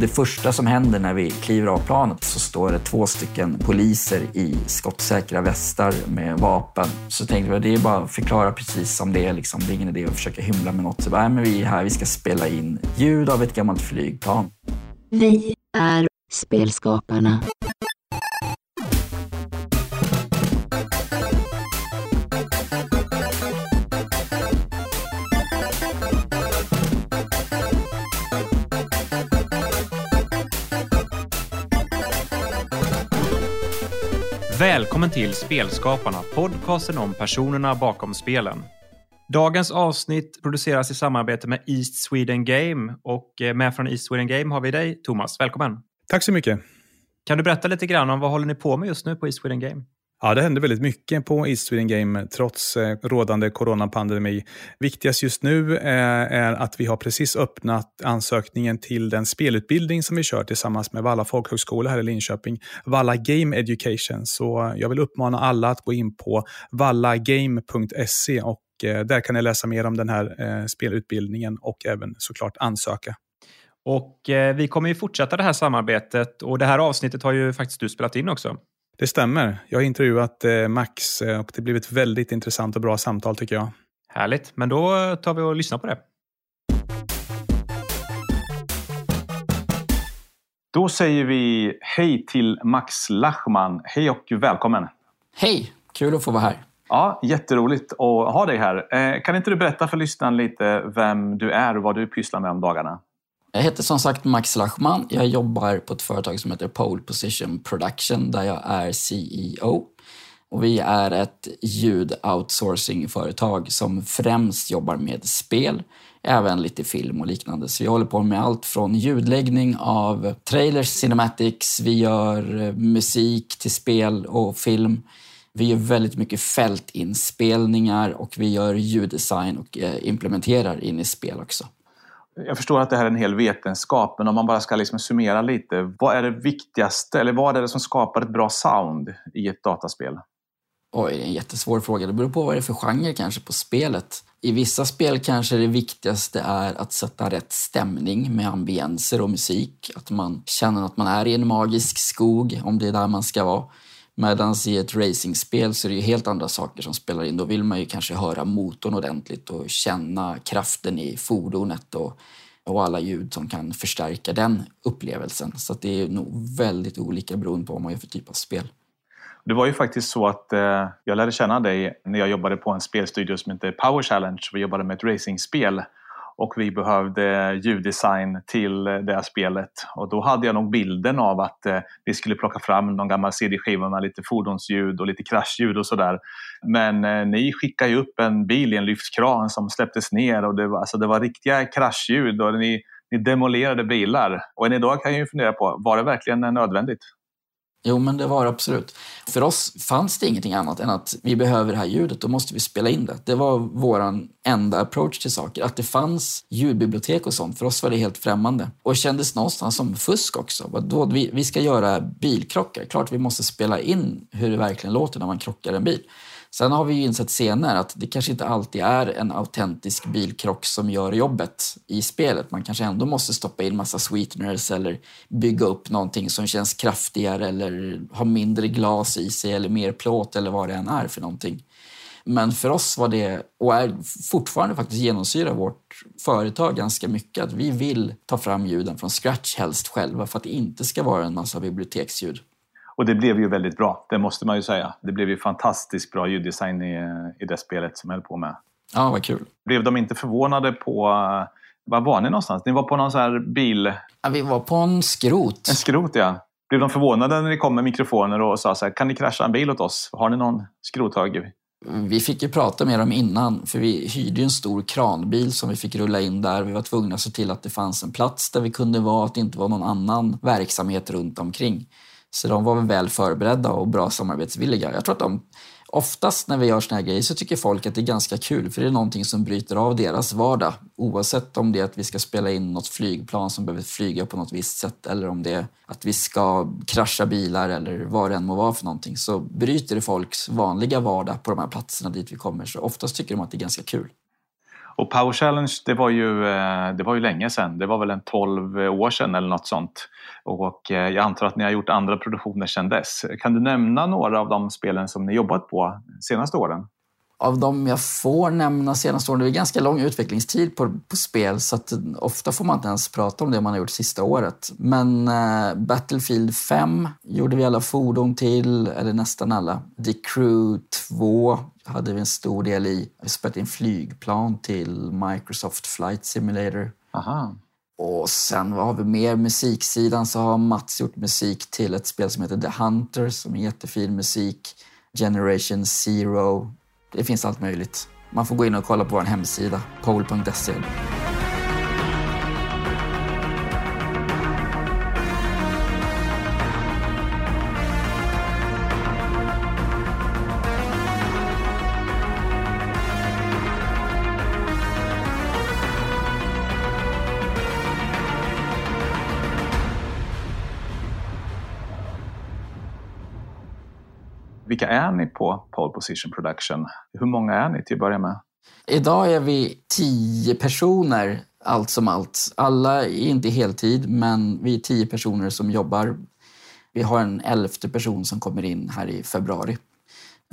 Det första som händer när vi kliver av planet så står det två stycken poliser i skottsäkra västar med vapen. Så tänkte vi att det är bara att förklara precis som det är. Liksom. Det är ingen idé att försöka hymla med något. Så bara, men vi är här, vi ska spela in ljud av ett gammalt flygplan. Vi är spelskaparna. Välkommen till Spelskaparna, podcasten om personerna bakom spelen. Dagens avsnitt produceras i samarbete med East Sweden Game och eh, med från East Sweden Game har vi dig, Thomas. Välkommen! Tack så mycket! Kan du berätta lite grann om vad håller ni på med just nu på East Sweden Game? Ja, det händer väldigt mycket på East Sweden Game trots eh, rådande coronapandemi. Viktigast just nu eh, är att vi har precis öppnat ansökningen till den spelutbildning som vi kör tillsammans med Valla folkhögskola här i Linköping, Valla Game Education. Så jag vill uppmana alla att gå in på vallagame.se och eh, där kan ni läsa mer om den här eh, spelutbildningen och även såklart ansöka. Och eh, vi kommer ju fortsätta det här samarbetet och det här avsnittet har ju faktiskt du spelat in också. Det stämmer. Jag har intervjuat eh, Max eh, och det blev ett väldigt intressant och bra samtal tycker jag. Härligt, men då tar vi och lyssnar på det. Då säger vi hej till Max Lachman. Hej och välkommen! Hej! Kul att få vara här. Ja, jätteroligt att ha dig här. Eh, kan inte du berätta för lyssnaren lite vem du är och vad du pysslar med om dagarna? Jag heter som sagt Max Lachman. Jag jobbar på ett företag som heter Pole Position Production där jag är CEO. Och vi är ett ljud-outsourcing-företag som främst jobbar med spel, även lite film och liknande. Så vi håller på med allt från ljudläggning av trailers, cinematics, vi gör eh, musik till spel och film. Vi gör väldigt mycket fältinspelningar och vi gör ljuddesign och eh, implementerar in i spel också. Jag förstår att det här är en hel vetenskap, men om man bara ska liksom summera lite. Vad är det viktigaste, eller vad är det som skapar ett bra sound i ett dataspel? Oj, det är en jättesvår fråga. Det beror på vad det är för genre kanske på spelet. I vissa spel kanske det viktigaste är att sätta rätt stämning med ambienser och musik. Att man känner att man är i en magisk skog, om det är där man ska vara. Medan i ett racingspel så är det ju helt andra saker som spelar in. Då vill man ju kanske höra motorn ordentligt och känna kraften i fordonet och, och alla ljud som kan förstärka den upplevelsen. Så det är nog väldigt olika beroende på vad man gör för typ av spel. Det var ju faktiskt så att eh, jag lärde känna dig när jag jobbade på en spelstudio som heter Power Challenge. Vi jobbade med ett racingspel och vi behövde ljuddesign till det här spelet. Och då hade jag nog bilden av att eh, vi skulle plocka fram någon gammal CD-skiva med lite fordonsljud och lite kraschljud och sådär. Men eh, ni skickade ju upp en bil i en lyftkran som släpptes ner och det var, alltså, det var riktiga kraschljud och ni, ni demolerade bilar. Och än idag kan jag ju fundera på, var det verkligen nödvändigt? Jo, men det var det absolut. För oss fanns det ingenting annat än att vi behöver det här ljudet, då måste vi spela in det. Det var vår enda approach till saker. Att det fanns ljudbibliotek och sånt, för oss var det helt främmande. Och kändes någonstans som fusk också. Då, vi, vi ska göra bilkrockar, klart vi måste spela in hur det verkligen låter när man krockar en bil. Sen har vi ju insett senare att det kanske inte alltid är en autentisk bilkrock som gör jobbet i spelet. Man kanske ändå måste stoppa in massa sweeteners eller bygga upp någonting som känns kraftigare eller har mindre glas i sig eller mer plåt eller vad det än är för någonting. Men för oss var det, och är fortfarande faktiskt genomsyrar vårt företag ganska mycket, att vi vill ta fram ljuden från scratch helst själva för att det inte ska vara en massa biblioteksljud. Och det blev ju väldigt bra, det måste man ju säga. Det blev ju fantastiskt bra ljuddesign i, i det spelet som jag höll på med. Ja, vad kul. Blev de inte förvånade på... Var var ni någonstans? Ni var på någon sån bil... Ja, vi var på en skrot. En skrot, ja. Blev de förvånade när ni kom med mikrofoner och sa så här, kan ni krascha en bil åt oss? Har ni någon skrothög? Vi fick ju prata med dem innan, för vi hyrde en stor kranbil som vi fick rulla in där. Vi var tvungna att se till att det fanns en plats där vi kunde vara, att det inte var någon annan verksamhet runt omkring. Så de var väl förberedda och bra samarbetsvilliga. Jag tror att de, oftast när vi gör såna här grejer så tycker folk att det är ganska kul för det är någonting som bryter av deras vardag. Oavsett om det är att vi ska spela in något flygplan som behöver flyga på något visst sätt eller om det är att vi ska krascha bilar eller vad det än må vara för någonting så bryter det folks vanliga vardag på de här platserna dit vi kommer. Så oftast tycker de att det är ganska kul. Och Power Challenge, det var, ju, eh, det var ju länge sedan. Det var väl en 12 år sedan eller något sånt. Och eh, jag antar att ni har gjort andra produktioner sedan dess. Kan du nämna några av de spelen som ni jobbat på senaste åren? av de jag får nämna senaste åren, det är ganska lång utvecklingstid på, på spel så att ofta får man inte ens prata om det man har gjort sista året. Men eh, Battlefield 5 gjorde vi alla fordon till, eller nästan alla. The Crew 2 hade vi en stor del i. Vi spelade in flygplan till Microsoft Flight Simulator. Aha. Och sen vad har vi mer? Musiksidan så har Mats gjort musik till ett spel som heter The Hunter som är jättefin musik. Generation Zero det finns allt möjligt. Man får gå in och kolla på vår hemsida, pole.se. Vilka är ni på Pole Position Production? Hur många är ni till att börja med? Idag är vi tio personer, allt som allt. Alla är inte heltid, men vi är tio personer som jobbar. Vi har en elfte person som kommer in här i februari.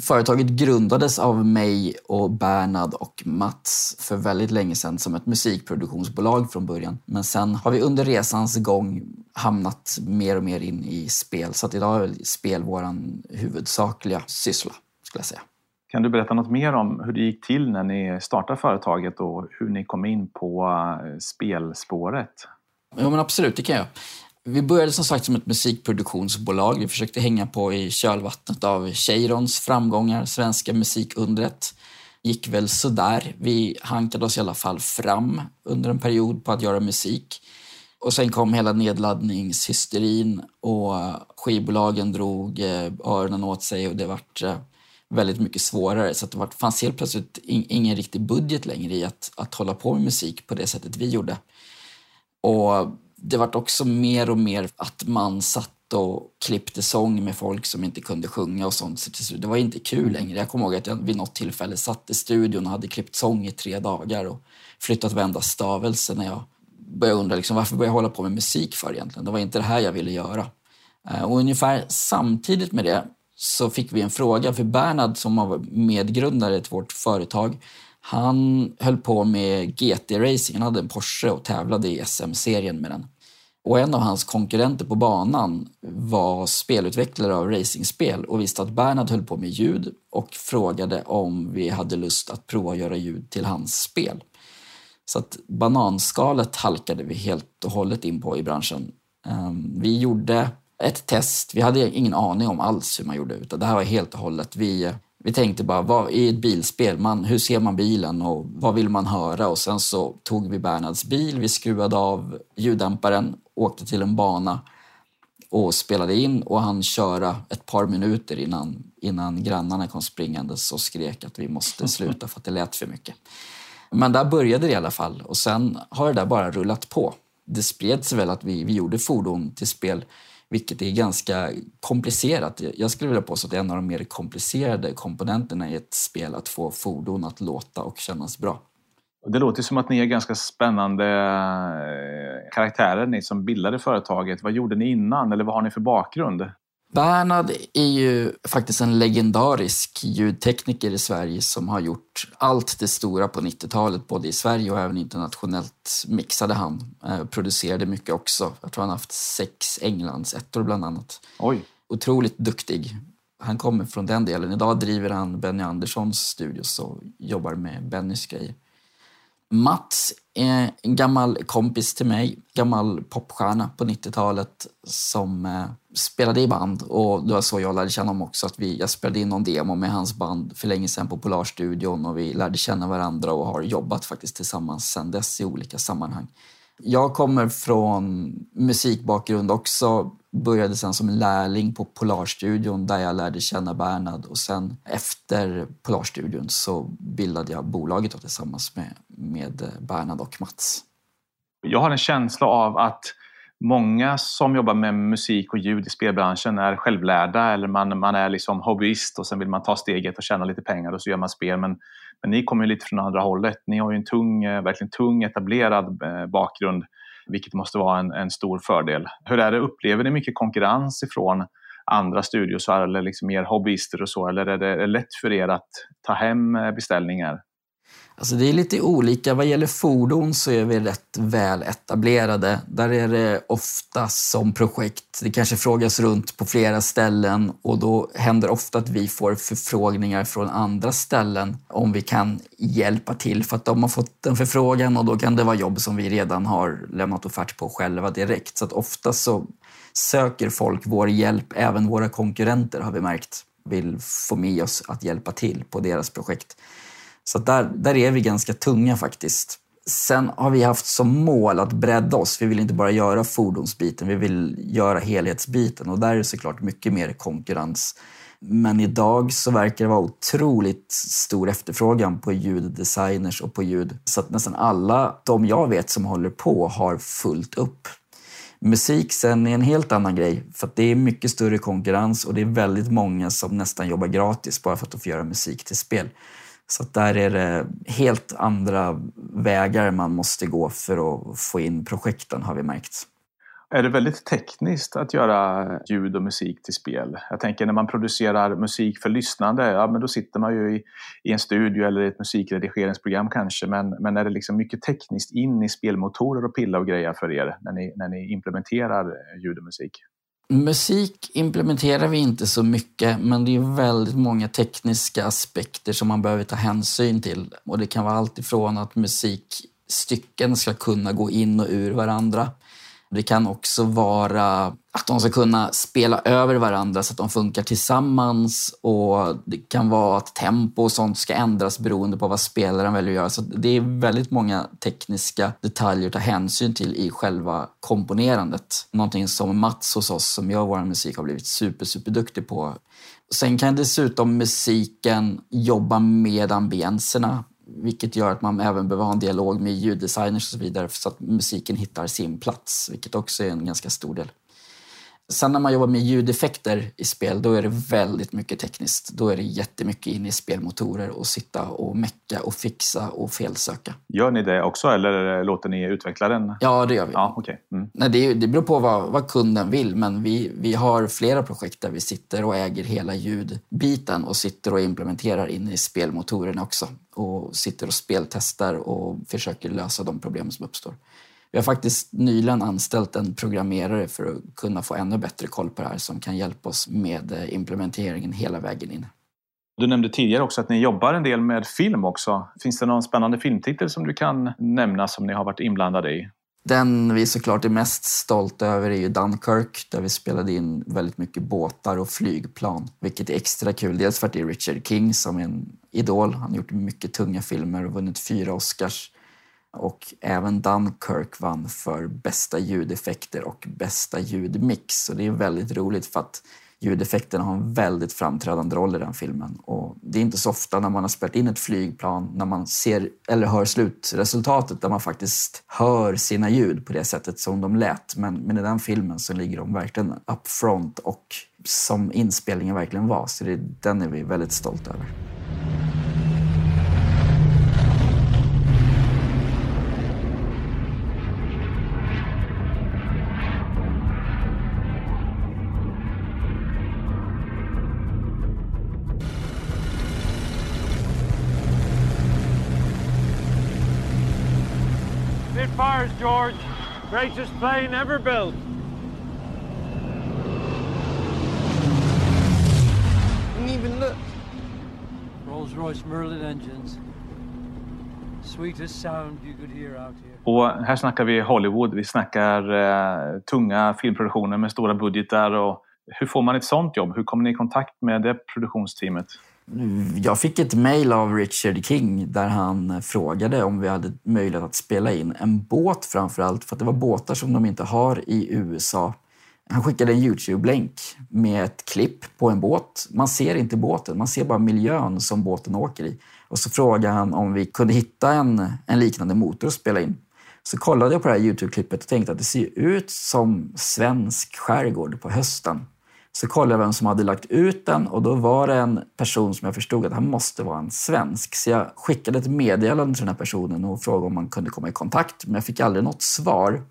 Företaget grundades av mig och Bernhard och Mats för väldigt länge sedan som ett musikproduktionsbolag från början. Men sen har vi under resans gång hamnat mer och mer in i spel. Så att idag är spel vår huvudsakliga syssla, skulle jag säga. Kan du berätta något mer om hur det gick till när ni startade företaget och hur ni kom in på eh, spelspåret? Ja, men absolut, det kan jag. Vi började som sagt som ett musikproduktionsbolag. Vi försökte hänga på i kölvattnet av Cheirons framgångar, svenska musikundret. Gick väl sådär. Vi hankade oss i alla fall fram under en period på att göra musik. Och sen kom hela nedladdningshysterin och skivbolagen drog eh, öronen åt sig och det vart eh, väldigt mycket svårare. Så det fanns helt plötsligt ingen riktig budget längre i att, att hålla på med musik på det sättet vi gjorde. Och det vart också mer och mer att man satt och klippte sång med folk som inte kunde sjunga och sånt. Så det var inte kul längre. Jag kommer ihåg att jag vid något tillfälle satt i studion och hade klippt sång i tre dagar och flyttat varenda stavelse när jag började undra liksom, varför började jag hålla på med musik för egentligen? Det var inte det här jag ville göra. Eh, och ungefär samtidigt med det så fick vi en fråga, för Bernhard som var medgrundare till vårt företag, han höll på med GT-racing. Han hade en Porsche och tävlade i SM-serien med den. Och en av hans konkurrenter på banan var spelutvecklare av racingspel och visste att Bernhard höll på med ljud och frågade om vi hade lust att prova att göra ljud till hans spel. Så att bananskalet halkade vi helt och hållet in på i branschen. Ehm, vi gjorde ett test. Vi hade ingen aning om alls hur man gjorde utan det här var helt och hållet. Vi vi tänkte bara, vad, i ett bilspel, man, hur ser man bilen och vad vill man höra? Och sen så tog vi Bernhards bil, vi skruvade av ljuddämparen, åkte till en bana och spelade in och han köra ett par minuter innan, innan grannarna kom springandes och skrek att vi måste sluta för att det lät för mycket. Men där började det i alla fall och sen har det där bara rullat på. Det spred sig väl att vi, vi gjorde fordon till spel vilket är ganska komplicerat. Jag skulle vilja påstå att det är en av de mer komplicerade komponenterna i ett spel att få fordon att låta och kännas bra. Det låter som att ni är ganska spännande eh, karaktärer, ni som bildade företaget. Vad gjorde ni innan eller vad har ni för bakgrund? Bernhard är ju faktiskt en legendarisk ljudtekniker i Sverige som har gjort allt det stora på 90-talet, både i Sverige och även internationellt mixade han. Eh, producerade mycket också. Jag tror han har haft sex Englandsettor bland annat. Oj. Otroligt duktig. Han kommer från den delen. Idag driver han Benny Anderssons studios och jobbar med Bennys grejer. Mats är en gammal kompis till mig, gammal popstjärna på 90-talet som eh, spelade i band och det var så jag lärde känna honom också. Att vi, jag spelade in någon demo med hans band för länge sedan på Polarstudion och vi lärde känna varandra och har jobbat faktiskt tillsammans sedan dess i olika sammanhang. Jag kommer från musikbakgrund också. Började sen som lärling på Polarstudion där jag lärde känna Bernhard och sen efter Polarstudion så bildade jag bolaget tillsammans med, med Bernhard och Mats. Jag har en känsla av att många som jobbar med musik och ljud i spelbranschen är självlärda eller man, man är liksom hobbyist och sen vill man ta steget och tjäna lite pengar och så gör man spel. Men, Men ni kommer ju lite från andra hållet. Ni har ju en tung, eh, verkligen tung etablerad eh, bakgrund, vilket måste vara en, en stor fördel. Hur är det, upplever ni mycket konkurrens ifrån andra studios eller liksom mer hobbyister och så? Eller är det lätt för er att ta hem eh, beställningar? Alltså det är lite olika. Vad gäller fordon så är vi rätt väl etablerade. Där är det ofta som projekt. Det kanske frågas runt på flera ställen och då händer ofta att vi får förfrågningar från andra ställen om vi kan hjälpa till för att de har fått en förfrågan och då kan det vara jobb som vi redan har lämnat offert på själva direkt. Så att ofta så söker folk vår hjälp, även våra konkurrenter har vi märkt vill få med oss att hjälpa till på deras projekt. Så där, där är vi ganska tunga faktiskt. Sen har vi haft som mål att bredda oss. Vi vill inte bara göra fordonsbiten, vi vill göra helhetsbiten och där är det såklart mycket mer konkurrens. Men idag så verkar det vara otroligt stor efterfrågan på ljuddesigners och på ljud. Så att nästan alla de jag vet som håller på har fullt upp. Musik sen är en helt annan grej för det är mycket större konkurrens och det är väldigt många som nästan jobbar gratis bara för att de får göra musik till spel. Så där är det helt andra vägar man måste gå för att få in projekten har vi märkt. Är det väldigt tekniskt att göra ljud och musik till spel? Jag tänker när man producerar musik för lyssnande, ja men då sitter man ju i, i en studio eller i ett musikredigeringsprogram kanske, men, men är det liksom mycket tekniskt in i spelmotorer och pilla och grejer för er när ni, när ni implementerar ljud och musik? Musik implementerar vi inte så mycket, men det är väldigt många tekniska aspekter som man behöver ta hänsyn till. Och det kan vara allt ifrån att musikstycken ska kunna gå in och ur varandra det kan också vara att de ska kunna spela över varandra så att de funkar tillsammans och det kan vara att tempo och sånt ska ändras beroende på vad spelaren väljer att göra. Så det är väldigt många tekniska detaljer att ta hänsyn till i själva komponerandet. Någonting som Mats hos oss som gör vår musik har blivit super, super duktig på. Sen kan dessutom musiken jobba med ambienserna vilket gör att man även behöver ha en dialog med ljuddesigners och så vidare så att musiken hittar sin plats, vilket också är en ganska stor del. Sen när man jobbar med ljudeffekter i spel, då är det väldigt mycket tekniskt. Då är det jättemycket in i spelmotorer och sitta och mecka och fixa och felsöka. Gör ni det också eller låter ni utvecklaren? Ja, det gör vi. Ja, okay. Mm. Nej, det, det beror på vad, vad, kunden vill, men vi, vi har flera projekt där vi sitter och äger hela ljudbiten och sitter och implementerar in i spelmotorerna också. Och sitter och speltestar och försöker lösa de problem som uppstår. Vi har faktiskt nyligen anställt en programmerare för att kunna få ännu bättre koll på det här som kan hjälpa oss med eh, implementeringen hela vägen in. Du nämnde tidigare också att ni jobbar en del med film också. Finns det någon spännande filmtitel som du kan nämna som ni har varit inblandade i? Den vi såklart är mest stolta över är ju Dunkirk där vi spelade in väldigt mycket båtar och flygplan. Vilket är extra kul. Dels för att det är Richard King som är en idol. Han har gjort mycket tunga filmer och vunnit fyra Oscars. Och även Dunkirk vann för bästa ljudeffekter och bästa ljudmix. Så det är väldigt roligt för att ljudeffekterna har en väldigt framträdande roll i den filmen. Och det är inte så ofta när man har spelat in ett flygplan, när man ser eller hör slutresultatet där man faktiskt hör sina ljud på det sättet som de lät. Men, men i den filmen så ligger de verkligen up front och som inspelningen verkligen var. Så det, den är vi väldigt stolta över. George. Greatest plane ever built. Didn't even look. Rolls-Royce Merlin engines. Sweetest sound you could hear out here. Och här snackar vi Hollywood. Vi snackar eh, tunga filmproduktioner med stora budgetar. Och hur får man ett sånt jobb? Hur kommer ni i kontakt med det produktionsteamet? Jag fick ett mejl av Richard King där han frågade om vi hade möjlighet att spela in en båt framför allt, för att det var båtar som de inte har i USA. Han skickade en Youtube-länk med ett klipp på en båt. Man ser inte båten, man ser bara miljön som båten åker i. Och så frågade han om vi kunde hitta en, en liknande motor att spela in. Så kollade jag på det här Youtube-klippet och tänkte att det ser ut som svensk skärgård på hösten. Så kollade jag vem som hade lagt ut den och då var det en person som jag förstod att han måste vara en svensk. Så jag skickade ett meddelande till den här personen och frågade om man kunde komma i kontakt, men jag fick aldrig något svar.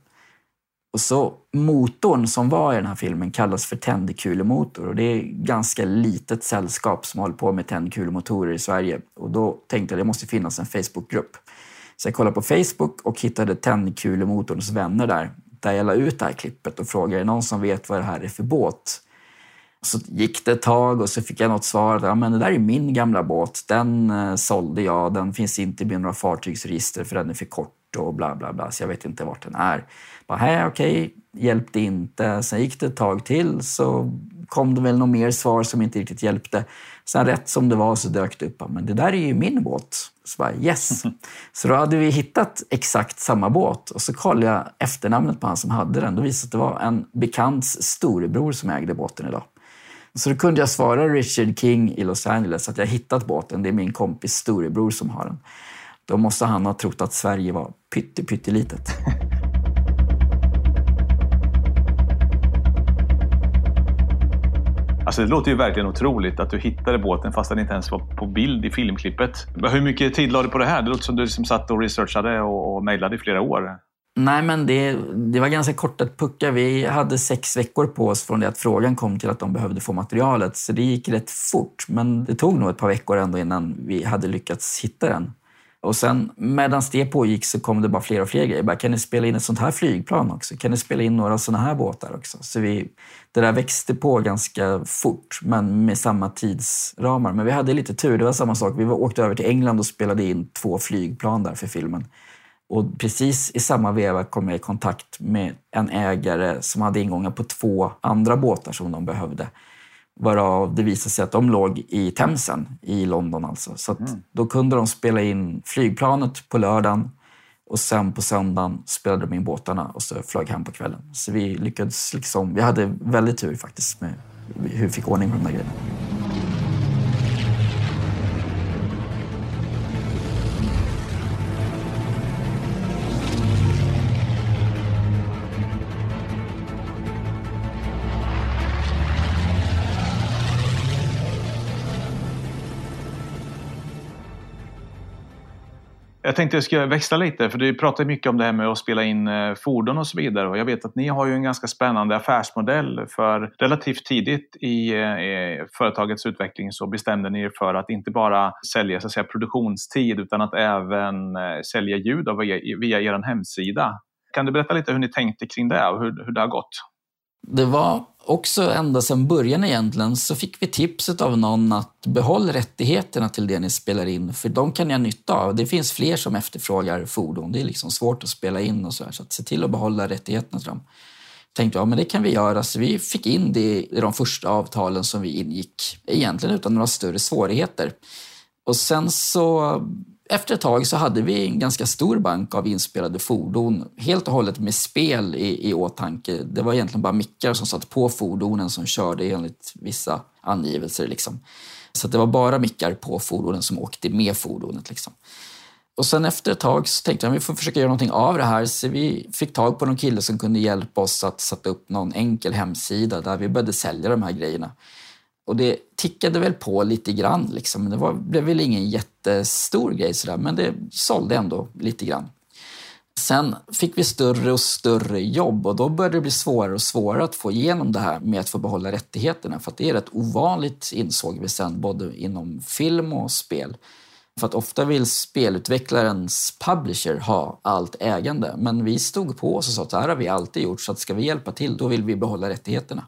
Och så motorn som var i den här filmen kallas för tändkulemotor och det är ett ganska litet sällskap som håller på med tändkulemotorer i Sverige. Och då tänkte jag att det måste finnas en Facebookgrupp. Så jag kollade på Facebook och hittade tändkulemotorns vänner där, där jag la ut det här klippet och frågade det någon som vet vad det här är för båt. Så gick det ett tag och så fick jag något svar. Ja, men det där är min gamla båt. Den eh, sålde jag. Den finns inte med några fartygsregister för den är för kort och bla bla bla. Så jag vet inte vart den är. Bara, okej, okay, hjälpte inte. Sen gick det ett tag till så kom det väl något mer svar som inte riktigt hjälpte. Sen rätt som det var så dök det upp. Men det där är ju min båt. Så bara, yes. Så då hade vi hittat exakt samma båt och så kollade jag efternamnet på han som hade den. Då visade det att det var en bekants storebror som ägde båten idag. Så då kunde jag svara Richard King i Los Angeles att jag hittat båten. Det är min kompis storebror som har den. Då måste han ha trott att Sverige var pytte, pyttelitet. Alltså det låter ju verkligen otroligt att du hittade båten fast den inte ens var på bild i filmklippet. Hur mycket tid lade du på det här? Det låter som du liksom satt och researchade och, och mejlade i flera år. Nej, men det, det var ganska korta puckar. Vi hade sex veckor på oss från det att frågan kom till att de behövde få materialet. Så det gick rätt fort, men det tog nog ett par veckor ändå innan vi hade lyckats hitta den. Och sen medan det pågick så kom det bara fler och fler grejer. Bara, kan ni spela in ett sånt här flygplan också? Kan ni spela in några såna här båtar också? Så vi, det där växte på ganska fort, men med samma tidsramar. Men vi hade lite tur. Det var samma sak. Vi åkte över till England och spelade in två flygplan där för filmen. Och precis i samma veva kom jag i kontakt med en ägare som hade ingångar på två andra båtar som de behövde. Varav det visade sig att de låg i Themsen i London. Alltså. Så mm. Då kunde de spela in flygplanet på lördagen och sen på söndagen spelade de in båtarna och så flög hem på kvällen. Så vi lyckades liksom, vi hade väldigt tur faktiskt med hur vi fick ordning på de där grejerna. Jag tänkte jag skulle växla lite, för du pratar mycket om det här med att spela in eh, fordon och så vidare. Och jag vet att ni har ju en ganska spännande affärsmodell. För relativt tidigt i eh, företagets utveckling så bestämde ni er för att inte bara sälja så att säga, produktionstid utan att även eh, sälja ljud via, via er hemsida. Kan du berätta lite hur ni tänkte kring det och hur, hur det har gått? Det var också ända sedan början egentligen så fick vi tipset av någon att behåll rättigheterna till det ni spelar in, för de kan ni ha nytta av. Det finns fler som efterfrågar fordon. Det är liksom svårt att spela in och så här, så att se till att behålla rättigheterna till dem. Tänkte, ja men det kan vi göra. Så vi fick in det i de första avtalen som vi ingick, egentligen utan några större svårigheter. Och sen så efter ett tag så hade vi en ganska stor bank av inspelade fordon, helt och hållet med spel i, i åtanke. Det var egentligen bara mickar som satt på fordonen som körde enligt vissa angivelser. Liksom. Så det var bara mickar på fordonen som åkte med fordonet. Liksom. Och sen efter ett tag så tänkte jag att vi får försöka göra någonting av det här. Så vi fick tag på någon kille som kunde hjälpa oss att sätta upp någon enkel hemsida där vi började sälja de här grejerna. Och det tickade väl på lite grann. Liksom. Det var, blev väl ingen jättestor grej sådär, men det sålde ändå lite grann. Sen fick vi större och större jobb och då började det bli svårare och svårare att få igenom det här med att få behålla rättigheterna. För det är rätt ovanligt insåg vi sen, både inom film och spel. För att ofta vill spelutvecklarens publisher ha allt ägande. Men vi stod på oss och sa att det här har vi alltid gjort, så att ska vi hjälpa till då vill vi behålla rättigheterna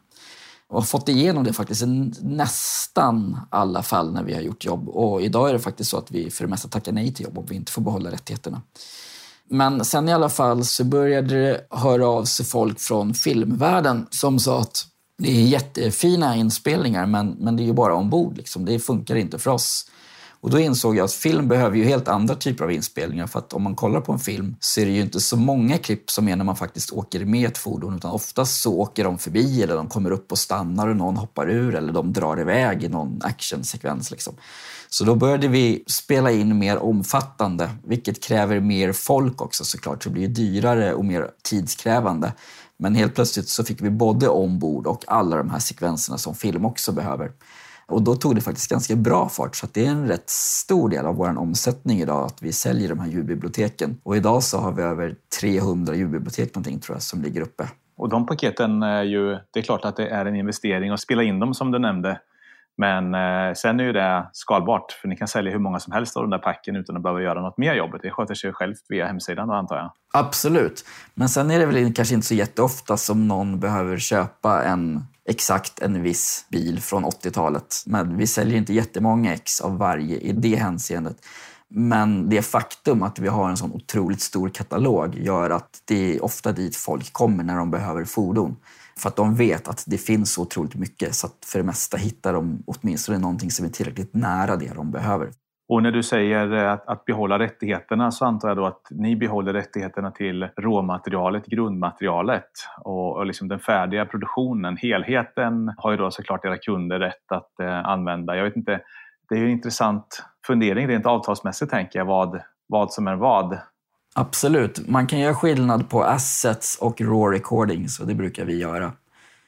och har fått igenom det faktiskt i nästan alla fall när vi har gjort jobb. Och idag är det faktiskt så att vi för det mesta tackar nej till jobb om vi inte får behålla rättigheterna. Men sen i alla fall så började det höra av sig folk från filmvärlden som sa att det är jättefina inspelningar men, men det är ju bara ombord. Liksom. Det funkar inte för oss. Och då insåg jag att film behöver ju helt andra typer av inspelningar för att om man kollar på en film så är det ju inte så många klipp som är när man faktiskt åker med ett fordon utan oftast så åker de förbi eller de kommer upp och stannar och någon hoppar ur eller de drar iväg i någon actionsekvens. Liksom. Så då började vi spela in mer omfattande, vilket kräver mer folk också såklart. Så det blir ju dyrare och mer tidskrävande. Men helt plötsligt så fick vi både ombord och alla de här sekvenserna som film också behöver. Och då tog det faktiskt ganska bra fart, så det är en rätt stor del av vår omsättning idag att vi säljer de här ljudbiblioteken. Och idag så har vi över 300 ljudbibliotek någonting tror jag som ligger uppe. Och de paketen är ju, det är klart att det är en investering att spela in dem som du nämnde. Men eh, sen är ju det skalbart, för ni kan sälja hur många som helst av de där packen utan att behöva göra något mer jobbet. Det sköter sig självt via hemsidan då, antar jag. Absolut. Men sen är det väl kanske inte så jätteofta som någon behöver köpa en exakt en viss bil från 80-talet. Men vi säljer inte jättemånga ex av varje i det hänseendet. Men det faktum att vi har en sån otroligt stor katalog gör att det är ofta dit folk kommer när de behöver fordon. För att de vet att det finns så otroligt mycket så att för det mesta hittar de åtminstone någonting som är tillräckligt nära det de behöver. Och när du säger eh, att, att behålla rättigheterna så antar jag då att ni behåller rättigheterna till råmaterialet, grundmaterialet och, och liksom den färdiga produktionen. Helheten har ju då såklart era kunder rätt att eh, använda. Jag vet inte, det är ju en intressant fundering rent avtalsmässigt tänker jag, vad, vad som är vad. Absolut. Man kan göra skillnad på assets och raw recordings och det brukar vi göra.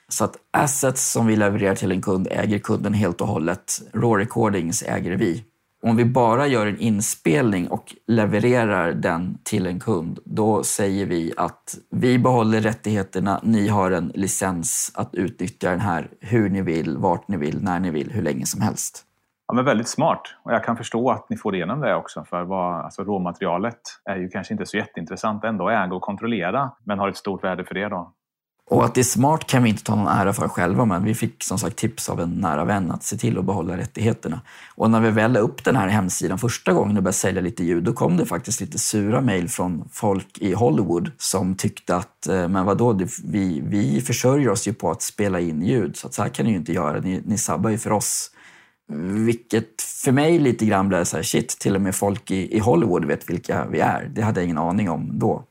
Så att assets som vi levererar till en kund äger kunden helt och hållet. Raw recordings äger vi. Om vi bara gör en inspelning och levererar den till en kund, då säger vi att vi behåller rättigheterna, ni har en licens att utnyttja den här hur ni vill, vart ni vill, när ni vill, hur länge som helst. Ja, men väldigt smart. Och jag kan förstå att ni får igenom det också. För vad, alltså, råmaterialet är ju kanske inte så jätteintressant ändå att äga och kontrollera, men har ett stort värde för er då. Och att det är smart kan vi inte ta någon ära för själva, men vi fick som sagt tips av en nära vän att se till att behålla rättigheterna. Och när vi väl la upp den här hemsidan första gången och började sälja lite ljud, då kom det faktiskt lite sura mejl från folk i Hollywood som tyckte att, eh, men vadå, vi, vi försörjer oss ju på att spela in ljud, så att så här kan ni ju inte göra, ni, ni sabbar ju för oss. Vilket för mig lite grann blev så här, shit, till och med folk i, i Hollywood vet vilka vi är. Det hade jag ingen aning om då.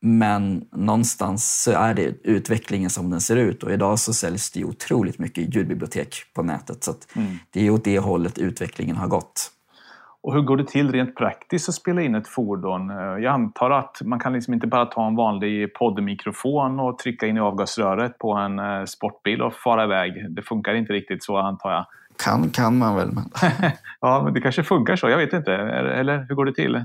Men någonstans så är det utvecklingen som den ser ut och idag så säljs det otroligt mycket ljudbibliotek på nätet. Så mm. det är åt det hållet utvecklingen har gått. Och hur går det till rent praktiskt att spela in ett fordon? Jag antar att man kan liksom inte bara ta en vanlig poddmikrofon och trycka in i avgasröret på en eh, sportbil och fara iväg. Det funkar inte riktigt så antar jag. Kan kan man väl. Men... ja, men det kanske funkar så. Jag vet inte. Eller hur går det till?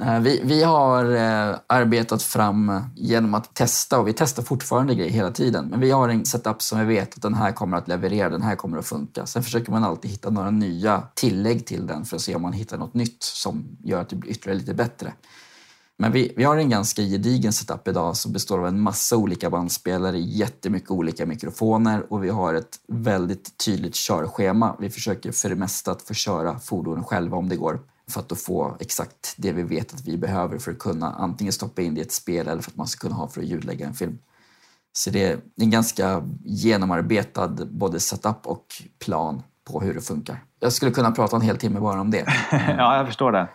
Eh, vi, vi har eh, arbetat fram eh, genom att testa och vi testar fortfarande grejer hela tiden. Men vi har en setup som vi vet att den här kommer att leverera, den här kommer att funka. Sen försöker man alltid hitta några nya tillägg till den för att se om man hittar något nytt som gör att det blir ytterligare lite bättre. Men vi, vi har en ganska gedigen setup idag som består av en massa olika bandspelare, jättemycket olika mikrofoner och vi har ett väldigt tydligt körschema. Vi försöker för det mesta att få köra fordonen själva om det går för att få exakt det vi vet att vi behöver för att kunna antingen stoppa in det i ett spel eller för att man ska kunna ha för att ljudlägga en film. Så det är en ganska genomarbetad både setup och plan på hur det funkar. Jag skulle kunna prata en hel timme bara om det. ja, jag förstår det.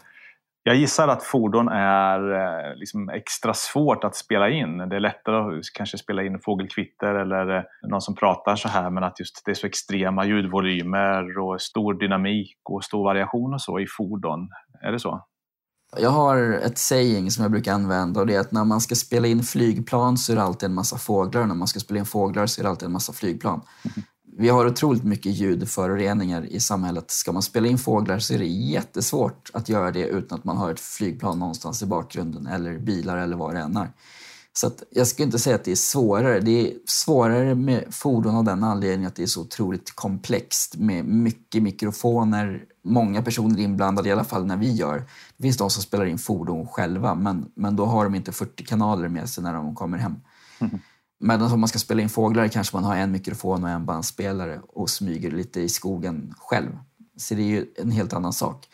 Jag gissar att fordon är eh, liksom extra svårt att spela in. Det är lättare att kanske spela in fågelkvitter eller eh, någon som pratar så här men att just det är så extrema ljudvolymer och stor dynamik och stor variation och så i fordon. Är det så? Jag har ett saying som jag brukar använda och det är att när man ska spela in flygplan så är det alltid en massa fåglar och när man ska spela in fåglar så är det alltid en massa flygplan. Mm vi har otroligt mycket ljudföroreningar i samhället. Ska man spela in fåglar så är det jättesvårt att göra det utan att man har ett flygplan någonstans i bakgrunden eller bilar eller vad det än är. Så jag skulle inte säga att det är svårare. Det är svårare med fordon av den anledningen att det är så otroligt komplext med mycket mikrofoner, många personer inblandade, i alla fall när vi gör. Det finns de som spelar in fordon själva, men, men då har de inte 40 kanaler med sig när de kommer hem. Mm. Medan alltså, om man ska spela in fåglar kanske man har en mikrofon och en bandspelare och smyger lite i skogen själv. Så det är ju en helt annan sak.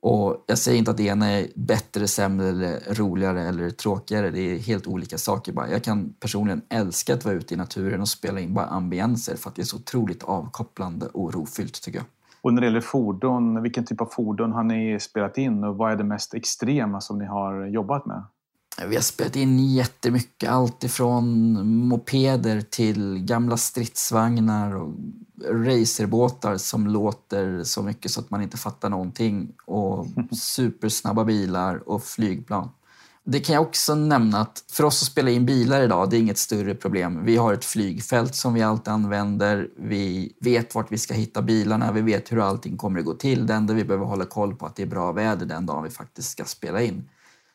Och jag säger inte att det ena är bättre, sämre, eller roligare eller tråkigare. Det är helt olika saker. Bara. Jag kan personligen älska att vara ute i naturen och spela in bara ambienser för att det är så otroligt avkopplande och rofyllt tycker jag. Och när det gäller fordon, vilken typ av fordon har ni spelat in och vad är det mest extrema som ni har jobbat med? Vi har spelat in jättemycket, allt ifrån mopeder till gamla stridsvagnar och racerbåtar som låter så mycket så att man inte fattar någonting och supersnabba bilar och flygplan. Det kan jag också nämna att för oss att spela in bilar idag, det är inget större problem. Vi har ett flygfält som vi alltid använder. Vi vet vart vi ska hitta bilarna. Vi vet hur allting kommer att gå till. Det enda vi behöver hålla koll på att det är bra väder den dagen vi faktiskt ska spela in.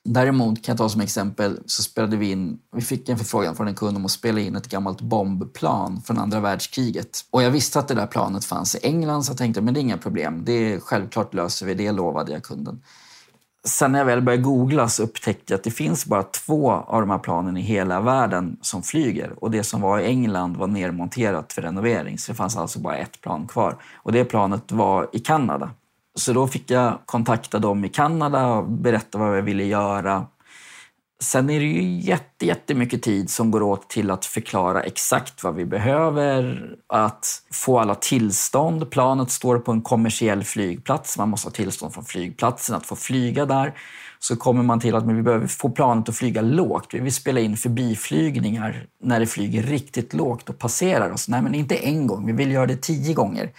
Däremot kan jag ta som exempel så spelade vi in, vi fick en förfrågan från en kund om att spela in ett gammalt bombplan från andra världskriget. Och jag visste att det där planet fanns i England så jag tänkte men det är inga problem. Det är självklart löser vi det, lovade jag kunden. Sen när jag väl började googla så upptäckte jag att det finns bara två av de här planen i hela världen som flyger. Och det som var i England var nermonterat för renovering. Så det fanns alltså bara ett plan kvar. Och det planet var i Kanada. Så då fick jag kontakta dem i Kanada och berätta vad jag ville göra. Sen är det ju jätte, jättemycket tid som går åt till att förklara exakt vad vi behöver, att få alla tillstånd. Planet står på en kommersiell flygplats, man måste ha tillstånd från flygplatsen att få flyga där. Så kommer man till att vi behöver få planet att flyga lågt. Vi vill spela in förbiflygningar när det flyger riktigt lågt och passerar oss. Nej, men inte en gång, vi vill göra det tio gånger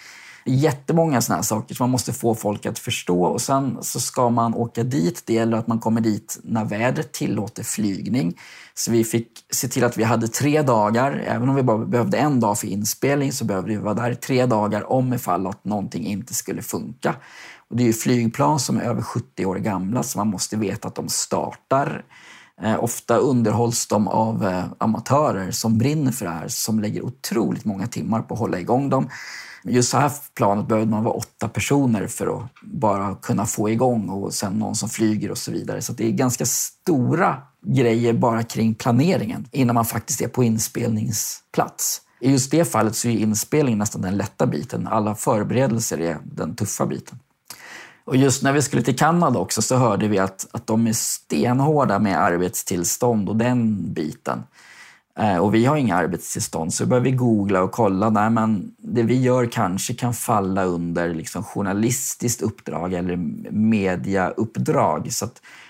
jättemånga sådana här saker som man måste få folk att förstå och sen så ska man åka dit. Det gäller att man kommer dit när vädret tillåter flygning. Så vi fick se till att vi hade tre dagar, även om vi bara behövde en dag för inspelning så behövde vi vara där tre dagar om ifall att någonting inte skulle funka. Och det är ju flygplan som är över 70 år gamla så man måste veta att de startar. Eh, ofta underhålls de av eh, amatörer som brinner för det här, som lägger otroligt många timmar på att hålla igång dem. Just så här planet behövde man vara åtta personer för att bara kunna få igång och sen någon som flyger och så vidare. Så det är ganska stora grejer bara kring planeringen innan man faktiskt är på inspelningsplats. I just det fallet så är inspelningen nästan den lätta biten. Alla förberedelser är den tuffa biten. Och just när vi skulle till Kanada också så hörde vi att, att de är stenhårda med arbetstillstånd och den biten. Eh, och vi har inga arbetstillstånd, så börjar vi googla och kolla. Nej, men det vi gör kanske kan falla under liksom journalistiskt uppdrag eller mediauppdrag. Så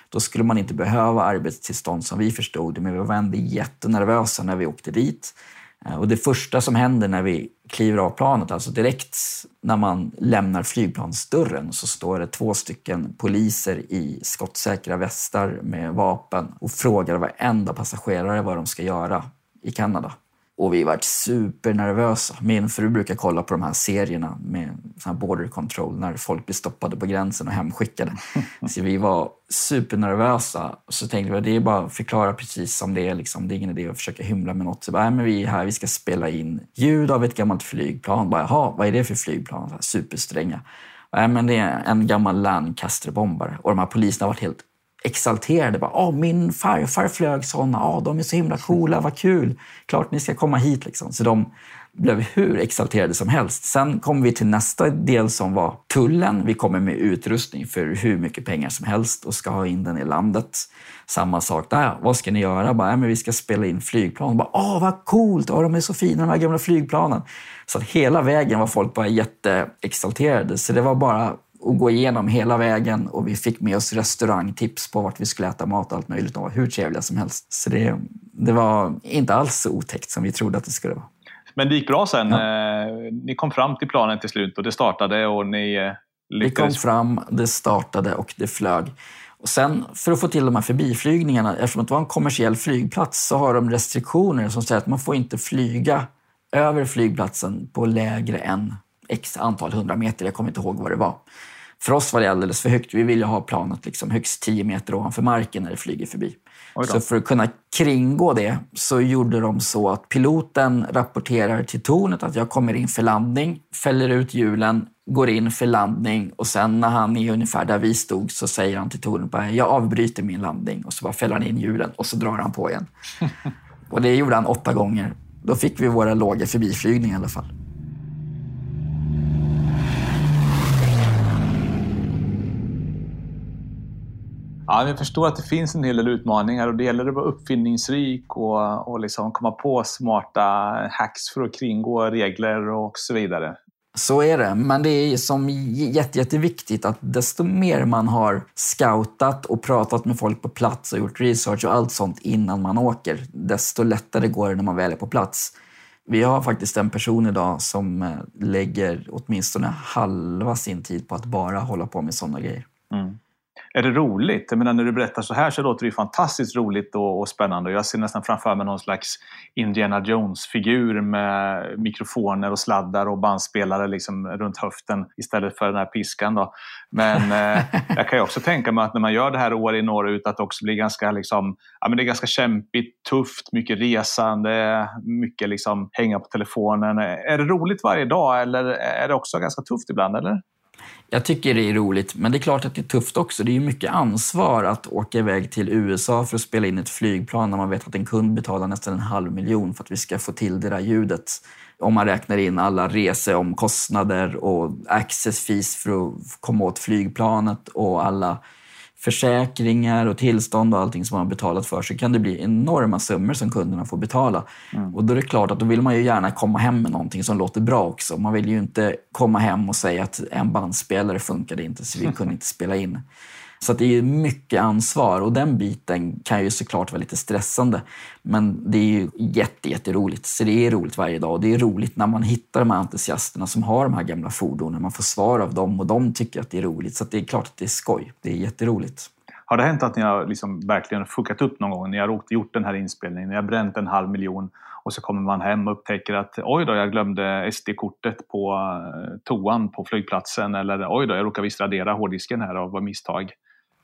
då skulle man inte behöva arbetstillstånd som vi förstod det. Men vi var ändå jättenervösa när vi åkte dit. Eh, och det första som händer när vi kliver av planet, alltså direkt när man lämnar flygplansdörren så står det två stycken poliser i skottsäkra västar med vapen och frågar varenda passagerare vad de ska göra i Kanada. Och vi varit supernervösa. Min fru brukar kolla på de här serierna med sån border control när folk blir stoppade på gränsen och hemskickade. Så vi var supernervösa. Så tänkte vi att det är bara att förklara precis som det är. Liksom. Det är ingen idé att försöka hymla med något. Så bara, men vi är här, vi ska spela in ljud av ett gammalt flygplan. Bara, Jaha, vad är det för flygplan? Så här, superstränga. Nej, men det är en gammal Lancaster-bombare. Och de här poliserna har varit helt exalterade. Bara, Åh, min farfar flög såna. Åh, de är så himla coola, vad kul. Klart ni ska komma hit. Liksom. Så de blev hur exalterade som helst. Sen kom vi till nästa del som var tullen. Vi kommer med utrustning för hur mycket pengar som helst och ska ha in den i landet. Samma sak där. Vad ska ni göra? Bara, men vi ska spela in flygplan. Bara, Åh, vad coolt! Åh, de är så fina de här gamla flygplanen. Så hela vägen var folk bara jätteexalterade. Så det var bara och gå igenom hela vägen och vi fick med oss restaurangtips på vart vi skulle äta mat och allt möjligt. De var hur trevliga som helst. Så det, det var inte alls så otäckt som vi trodde att det skulle vara. Men det gick bra sen. Ja. Eh, ni kom fram till planen till slut och det startade och ni lyckades. Eh, vi kom fram, det startade och det flög. Och sen för att få till de här förbiflygningarna, eftersom det var en kommersiell flygplats så har de restriktioner som säger att man får inte flyga över flygplatsen på lägre än x antal hundra meter. Jag kommer inte ihåg vad det var. För oss var det alldeles för högt. Vi ville ha planet liksom högst 10 meter ovanför marken när det flyger förbi. Så för att kunna kringgå det så gjorde de så att piloten rapporterar till tornet att jag kommer in för landning, fäller ut hjulen, går in för landning och sen när han är ungefär där vi stod så säger han till tornet att jag avbryter min landning och så bara fäller han in hjulen och så drar han på igen. och det gjorde han åtta gånger. Då fick vi våra låga förbiflygningar i alla fall. Ja, jag förstår att det finns en hel del utmaningar och det gäller att vara uppfinningsrik och, och liksom komma på smarta hacks för att kringgå regler och så vidare. Så är det, men det är som jätte, jätteviktigt att desto mer man har scoutat och pratat med folk på plats och gjort research och allt sånt innan man åker, desto lättare går det när man väl är på plats. Vi har faktiskt en person idag som eh, lägger åtminstone halva sin tid på att bara hålla på med sådana grejer. Mm. Är det roligt? Jag menar, när du berättar så här så låter det fantastiskt roligt och, och spännande. Jag ser nästan framför mig någon slags Indiana Jones-figur med mikrofoner och sladdar och bandspelare liksom runt höften istället för den här piskan. Då. Men eh, jag kan ju också tänka mig att när man gör det här år in år ut att det också blir ganska, liksom, ja, men det är ganska kämpigt, tufft, mycket resande, mycket liksom hänga på telefonen. Är det roligt varje dag eller är det också ganska tufft ibland? Eller? Jag tycker det är roligt, men det är klart att det är tufft också. Det är ju mycket ansvar att åka iväg till USA för att spela in ett flygplan när man vet att en kund betalar nästan en halv miljon för att vi ska få till det där ljudet. Om man räknar in alla reseomkostnader och access fees för att komma åt flygplanet och alla försäkringar och tillstånd och allting som man har betalat för så kan det bli enorma summor som kunderna får betala. Mm. Och då är det klart att då vill man ju gärna komma hem med någonting som låter bra också. Man vill ju inte komma hem och säga att en bandspelare funkade inte så vi kunde inte spela in. Så det är mycket ansvar och den biten kan ju såklart vara lite stressande. Men det är ju jätte, jätteroligt. Så det är roligt varje dag och det är roligt när man hittar de här entusiasterna som har de här gamla fordonen. Man får svar av dem och de tycker att det är roligt. Så det är klart att det är skoj. Det är jätteroligt. Har det hänt att ni har liksom verkligen fuckat upp någon gång? Ni har gjort den här inspelningen, ni har bränt en halv miljon och så kommer man hem och upptäcker att oj då, jag glömde SD-kortet på eh, toan på flygplatsen eller oj då, jag råkade visst radera hårddisken här av misstag.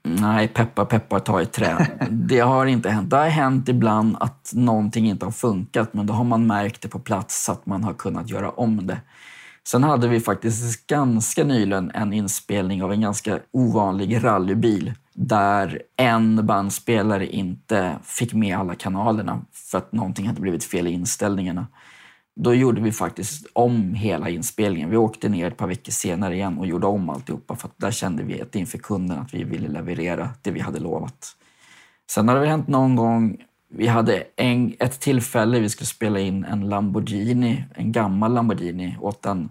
Nej, peppar peppar ta i trä. Det har inte hänt. Det har hänt ibland att någonting inte har funkat, men då har man märkt det på plats så att man har kunnat göra om det. Sen hade vi faktiskt ganska nyligen en inspelning av en ganska ovanlig rallybil där en bandspelare inte fick med alla kanalerna för att någonting hade blivit fel i inställningarna. Då gjorde vi faktiskt om hela inspelningen. Vi åkte ner ett par veckor senare igen och gjorde om alltihopa för att där kände vi att inför kunden att vi ville leverera det vi hade lovat. Sen har det väl hänt någon gång, vi hade en, ett tillfälle vi skulle spela in en Lamborghini, en gammal Lamborghini åt en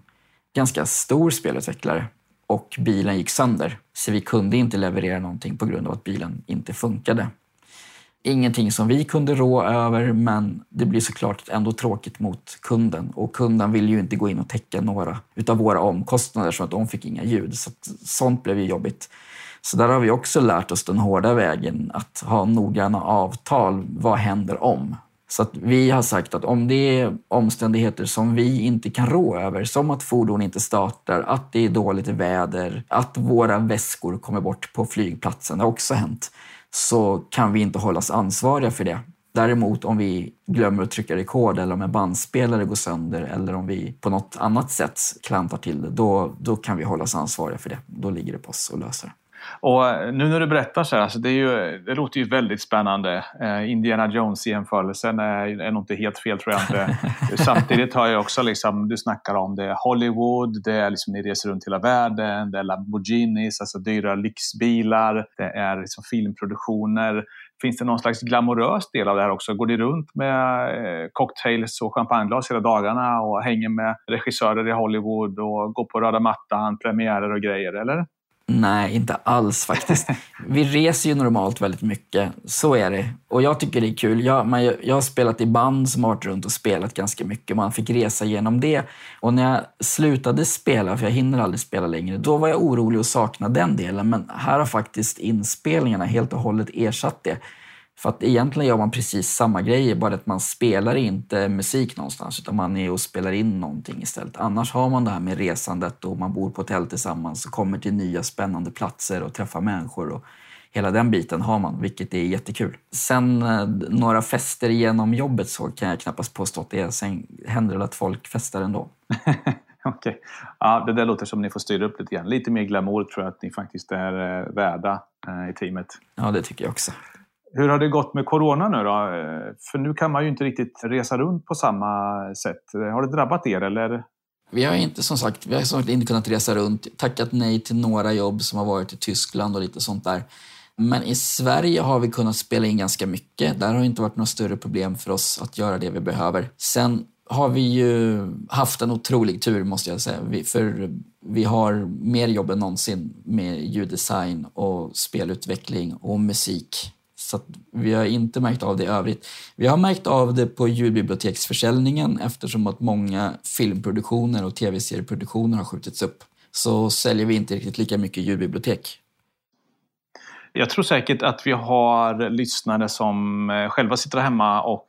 ganska stor spelutvecklare och bilen gick sönder. Så vi kunde inte leverera någonting på grund av att bilen inte funkade. Ingenting som vi kunde rå över, men det blir såklart ändå tråkigt mot kunden. Och kunden vill ju inte gå in och täcka några utav våra omkostnader så att de fick inga ljud. Så sånt blev ju jobbigt. Så där har vi också lärt oss den hårda vägen att ha noggranna avtal. Vad händer om? Så att vi har sagt att om det är omständigheter som vi inte kan rå över, som att fordon inte startar, att det är dåligt väder, att våra väskor kommer bort på flygplatsen, det har också hänt så kan vi inte hållas ansvariga för det. Däremot om vi glömmer att trycka rekord eller om en bandspelare går sönder eller om vi på något annat sätt klantar till det, då, då kan vi hållas ansvariga för det. Då ligger det på oss att lösa det. Och nu när du berättar så här, alltså det, är ju, det låter ju väldigt spännande. Eh, Indiana Jones-jämförelsen är, är nog inte helt fel tror jag inte. Samtidigt har jag också, liksom, du snackar om det Hollywood, det är liksom, ni reser runt hela världen, det är Lamborghinis, alltså dyra lyxbilar, det är liksom filmproduktioner. Finns det någon slags glamorös del av det här också? Går ni runt med eh, cocktails och champagneglas hela dagarna och hänger med regissörer i Hollywood och går på röda mattan, premiärer och grejer, eller? Nej, inte alls faktiskt. Vi reser ju normalt väldigt mycket, så är det. Och jag tycker det är kul. Jag, man, jag har spelat i band som har varit runt och spelat ganska mycket. Man fick resa genom det. Och när jag slutade spela, för jag hinner aldrig spela längre, då var jag orolig och saknade den delen. Men här har faktiskt inspelningarna helt och hållet ersatt det. För att egentligen gör man precis samma grejer, bara att man spelar inte musik någonstans utan man är och spelar in någonting istället. Annars har man det här med resandet och man bor på hotell tillsammans och kommer till nya spännande platser och träffar människor. Och hela den biten har man, vilket är jättekul. Sen eh, några fester genom jobbet så kan jag knappast påstå att det är. Sen händer det att folk festar ändå. Okej. Okay. Ja, det där låter som ni får styra upp lite grann. Lite mer glamour tror jag att ni faktiskt är eh, värda eh, i teamet. Ja, det tycker jag också. Hur har det gått med corona nu då? För nu kan man ju inte riktigt resa runt på samma sätt. Har det drabbat er eller? Vi har inte som sagt, vi har som sagt inte kunnat resa runt. Tackat nej till några jobb som har varit i Tyskland och lite sånt där. Men i Sverige har vi kunnat spela in ganska mycket. Där har det inte varit några större problem för oss att göra det vi behöver. Sen har vi ju haft en otrolig tur måste jag säga. Vi, för vi har mer jobb än någonsin med ljuddesign och spelutveckling och musik. Så att vi har inte märkt av det i övrigt. Vi har märkt av det på ljudbiblioteksförsäljningen eftersom att många filmproduktioner och tv-serieproduktioner har skjutits upp. Så säljer vi inte riktigt lika mycket ljudbibliotek. Jag tror säkert att vi har lyssnare som eh, själva sitter hemma och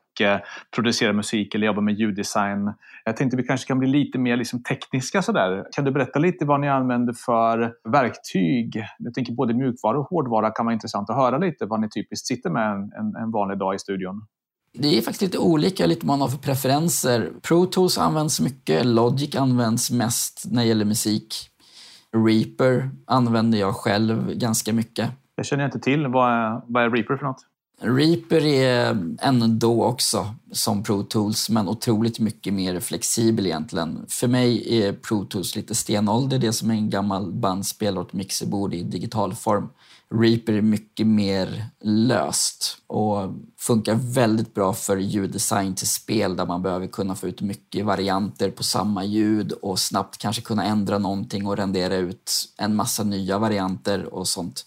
producerar musik eller jobbar med ljuddesign. Jag tänkte vi kanske kan bli lite mer liksom tekniska sådär. Kan du berätta lite vad ni använder för verktyg? Jag tänker både mjukvara och hårdvara kan vara intressant att höra lite vad ni typiskt sitter med en, en vanlig dag i studion. Det är faktiskt lite olika lite man har för preferenser. Pro Tools används mycket, Logic används mest när det gäller musik. Reaper använder jag själv ganska mycket. Jag känner inte till. Vad är, vad är Reaper för något? Reaper är ändå också som Pro Tools, men otroligt mycket mer flexibel egentligen. För mig är Pro Tools lite stenålder, det som är en gammal bandspelare och ett mixerbord i digital form. Reaper är mycket mer löst och funkar väldigt bra för ljuddesign till spel där man behöver kunna få ut mycket varianter på samma ljud och snabbt kanske kunna ändra någonting och rendera ut en massa nya varianter och sånt.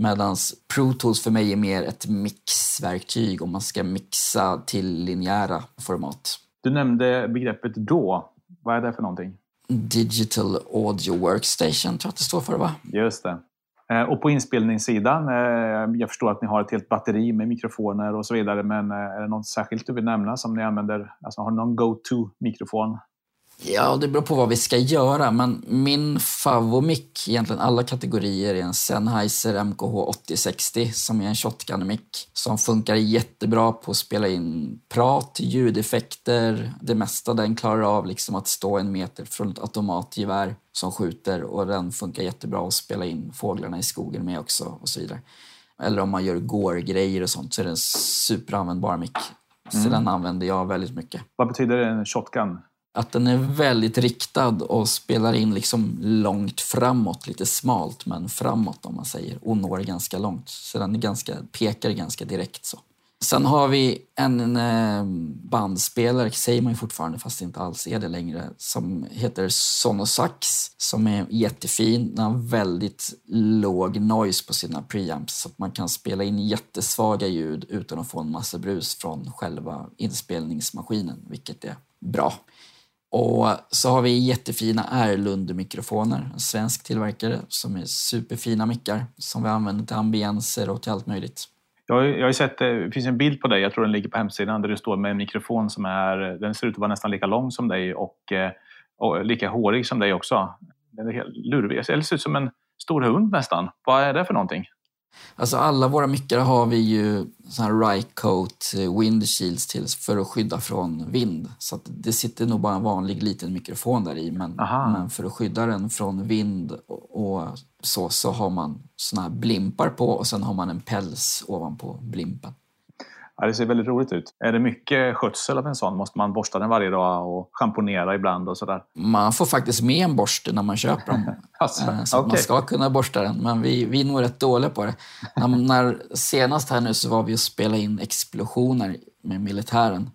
Medan Pro Tools för mig är mer ett mixverktyg om man ska mixa till linjära format. Du nämnde begreppet då. Vad är det för någonting? Digital Audio Workstation tror jag att det står för va? Just det. Eh, och på inspelningssidan, eh, jag förstår att ni har ett helt batteri med mikrofoner och så vidare, men eh, är det något särskilt du vill nämna som ni använder? Alltså har ni någon go-to-mikrofon? Ja, det beror på vad vi ska göra, men min favomik, egentligen alla kategorier, är en Sennheiser MKH 8060 som är en shotgun-mick som funkar jättebra på att spela in prat, ljudeffekter, det mesta. Den klarar av liksom att stå en meter från ett automatgevär som skjuter och den funkar jättebra att spela in fåglarna i skogen med också och så vidare. Eller om man gör gore-grejer och sånt så är det en superanvändbar mick. Så Mm. den använder jag väldigt mycket Vad betyder en shotgun? Att den är väldigt riktad och spelar in liksom långt framåt, lite smalt men framåt om man säger och når ganska långt. Så den är ganska, pekar ganska direkt så. Sen har vi en eh, bandspelare, säger man ju fortfarande fast det inte alls är det längre, som heter Sonosax som är jättefin. Den har väldigt låg noise på sina preamps så att man kan spela in jättesvaga ljud utan att få en massa brus från själva inspelningsmaskinen, vilket är bra. Och så har vi jättefina Erlund-mikrofoner, en svensk tillverkare som är superfina mickar som vi använder till ambienser och till allt möjligt. Jag har, jag har sett, eh, det finns en bild på dig, jag tror den ligger på hemsidan, där du står med en mikrofon som är, den ser ut att vara nästan lika lång som dig och, eh, och lika hårig som dig också. Den är helt lurvig, eller ser ut som en stor hund nästan. Vad är det för någonting? Alltså alla våra mickar har vi ju sån här Rycoat eh, windshields till för att skydda från vind. Så det sitter nog bara en vanlig liten mikrofon där i men, men för att skydda den från vind och, och så, så har man såna här blimpar på och sen har man en päls ovanpå blimpen. Ja, det ser väldigt roligt ut. Är det mycket skötsel av en sån? Måste man borsta den varje dag och schamponera ibland och sådär? Man får faktiskt med en borste när man köper dem. Alltså, Eh, Så att man ska kunna borsta den, men vi, vi är nog rätt dåliga på det. När, när, senast här nu så var vi och spelade in explosioner med militären.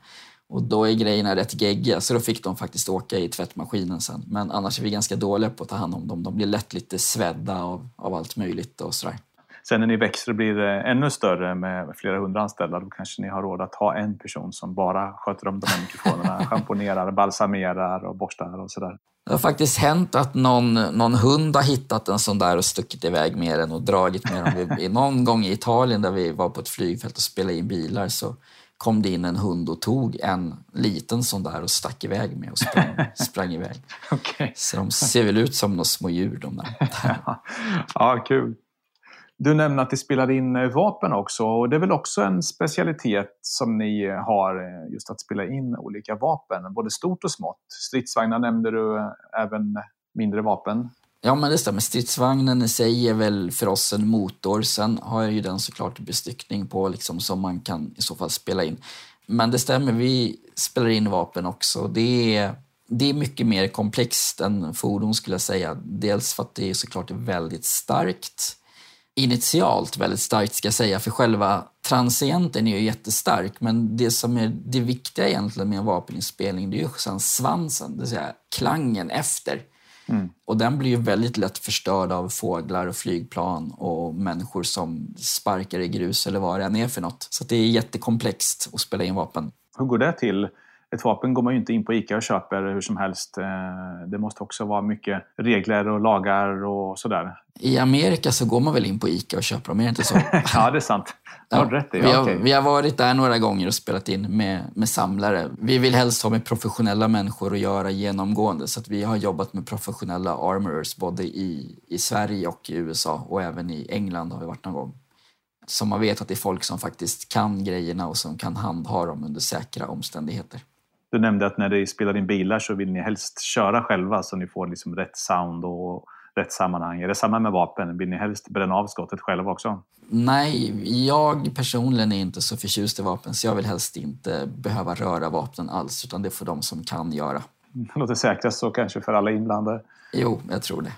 Och då är grejerna rätt geggiga, så då fick de faktiskt åka i tvättmaskinen sen. Men annars är vi ganska dåliga på att ta hand om dem. De blir lätt lite svedda av, av allt möjligt och sådär. Sen när ni växer och blir eh, ännu större med flera hundra anställda, då kanske ni har råd att ha en person som bara sköter om de här mikrofonerna. Schamponerar, balsamerar och borstar och sådär. Det har faktiskt hänt att någon, någon hund har hittat en sån där och stuckit iväg med den och dragit med den. Någon gång i Italien där vi var på ett flygfält och spelade in bilar så kom det in en hund och tog en liten sån där och stack iväg med och sprang, sprang iväg. Okej. Så de ser väl ut som några små djur de där. ja, kul. Du nämnde att ni spelar in eh, vapen också och det är väl också en specialitet som ni eh, har, eh, just att spela in olika vapen, både stort och smått. Stridsvagnar nämnde du, även mindre vapen. Ja, men det stämmer. Stridsvagnen i sig är väl för oss en motor. Sen har ju den såklart bestyckning på liksom, som man kan i så fall spela in. Men det stämmer, vi spelar in vapen också. Det är, det är mycket mer komplext än fordon skulle jag säga. Dels för att det är såklart väldigt starkt initialt väldigt starkt ska jag säga, för själva transienten är ju jättestark. Men det som är det viktiga egentligen med en vapeninspelning det är ju sen svansen, det vill säga klangen efter. Mm. Och den blir ju väldigt lätt förstörd av fåglar och flygplan och människor som sparkar i grus eller vad det än är för något. Så det är jättekomplext att spela in vapen. Hur går det till? Ett vapen går man ju inte in på ICA och köper hur som helst. Eh, det måste också vara mycket regler och lagar och sådär. I Amerika så går man väl in på ICA och köper dem, är det inte så? ja, det är sant. Ja, rätt vi, har, okay. vi har varit där några gånger och spelat in med, med samlare. Vi vill helst ha med professionella människor att göra genomgående så att vi har jobbat med professionella armorers både i, i Sverige och i USA och även i England har vi varit någon gång. Så man vet att det är folk som faktiskt kan grejerna och som kan handha dem under säkra omständigheter. Du nämnde att när ni spelar in bilar så vill ni helst köra själva så ni får liksom rätt sound och rätt sammanhang. Är det samma med vapen? Vill ni helst bränna av skottet själva också? Nej, jag personligen är inte så förtjust i vapen så jag vill helst inte behöva röra vapnen alls utan det får de som kan göra. Det låter säkrast så kanske för alla inblandade. Jo, jag tror det.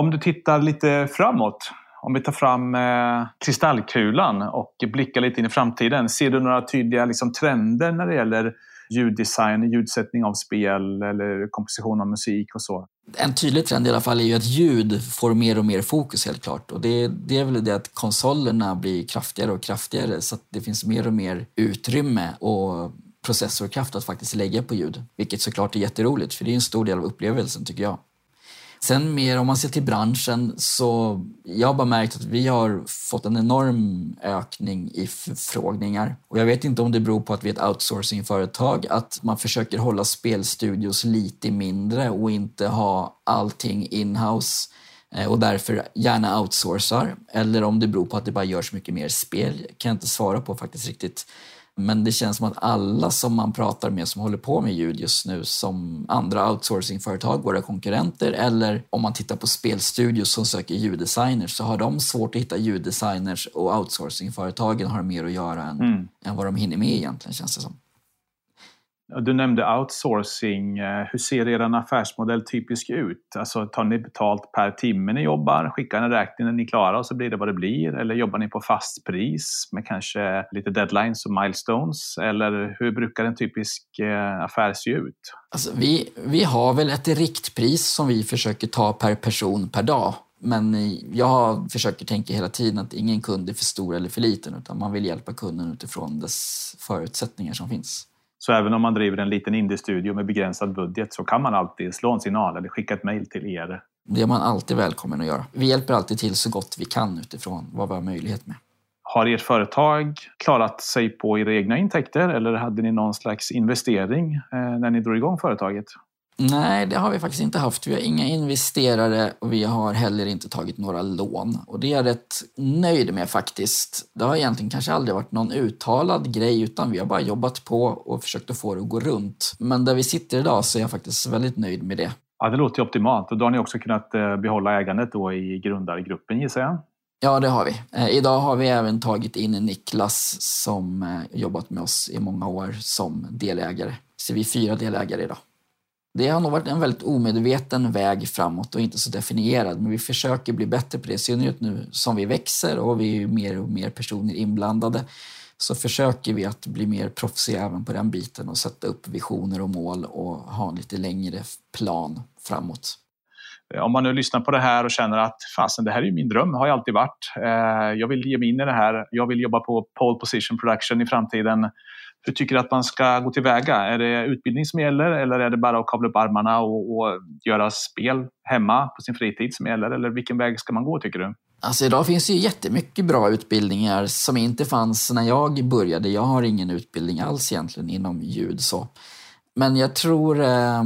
Om du tittar lite framåt, om vi tar fram eh, kristallkulan och blickar lite in i framtiden. Ser du några tydliga liksom, trender när det gäller ljuddesign, ljudsättning av spel eller komposition av musik och så? En tydlig trend i alla fall är ju att ljud får mer och mer fokus helt klart. Och det, det är väl det att konsolerna blir kraftigare och kraftigare så att det finns mer och mer utrymme och processorkraft att faktiskt lägga på ljud. Vilket såklart är jätteroligt för det är en stor del av upplevelsen tycker jag. Sen mer om man ser till branschen så jag har bara märkt att vi har fått en enorm ökning i förfrågningar. Och jag vet inte om det beror på att vi är ett outsourcingföretag, att man försöker hålla spelstudios lite mindre och inte ha allting inhouse eh, och därför gärna outsourcar. Eller om det beror på att det bara görs mycket mer spel, kan jag inte svara på faktiskt riktigt. Men det känns som att alla som man pratar med som håller på med ljud just nu, som andra outsourcingföretag, våra konkurrenter, eller om man tittar på spelstudios som söker ljuddesigners, så har de svårt att hitta ljuddesigners och outsourcingföretagen har mer att göra än, mm. än vad de hinner med egentligen, känns det som. Du nämnde outsourcing. Eh, hur ser er affärsmodell typisk ut? Alltså, tar ni betalt per timme ni jobbar? Skickar en räkning när ni är klara och så blir det vad det blir? Eller jobbar ni på fast pris med kanske lite deadlines och milestones? Eller hur brukar en typisk eh, affär se ut? Alltså, vi, vi har väl ett riktpris som vi försöker ta per person per dag. Men eh, jag försöker tänka hela tiden att ingen kund är för stor eller för liten utan man vill hjälpa kunden utifrån dess förutsättningar som finns. Så även om man driver en liten indie-studio med begränsad budget så kan man alltid slå en signal eller skicka ett mejl till er. Det är man alltid välkommen att göra. Vi hjälper alltid till så gott vi kan utifrån vad vi har möjlighet med. Har ert företag klarat sig på era egna intäkter eller hade ni någon slags investering eh, när ni drog igång företaget? Nej, det har vi faktiskt inte haft. Vi har inga investerare och vi har heller inte tagit några lån. Och det är jag rätt nöjd med faktiskt. Det har egentligen kanske aldrig varit någon uttalad grej utan vi har bara jobbat på och försökt att få det att gå runt. Men där vi sitter idag så är jag faktiskt väldigt nöjd med det. Ja, det låter optimalt. Och då har ni också kunnat eh, behålla ägandet då i grundargruppen gissar jag? Ja, det har vi. Eh, idag har vi även tagit in Niklas som eh, jobbat med oss i många år som delägare. Så vi är fyra delägare idag. Det har nog varit en väldigt omedveten väg framåt och inte så definierad, men vi försöker bli bättre på det. I synnerhet nu som vi växer och vi är mer och mer personer inblandade så försöker vi att bli mer proffsiga även på den biten och sätta upp visioner och mål och ha en lite längre plan framåt. Eh, om man nu lyssnar på det här och känner att fasen, det här är ju min dröm, har jag alltid varit. Eh, jag vill ge mig in i det här. Jag vill jobba på pole position production i framtiden. Hur tycker du att man ska gå tillväga? Är det utbildning som gäller eller är det bara att kavla upp armarna och, och göra spel hemma på sin fritid som gäller? Eller vilken väg ska man gå tycker du? Alltså idag finns det ju jättemycket bra utbildningar som inte fanns när jag började. Jag har ingen utbildning alls egentligen inom ljud. så. Men jag tror eh,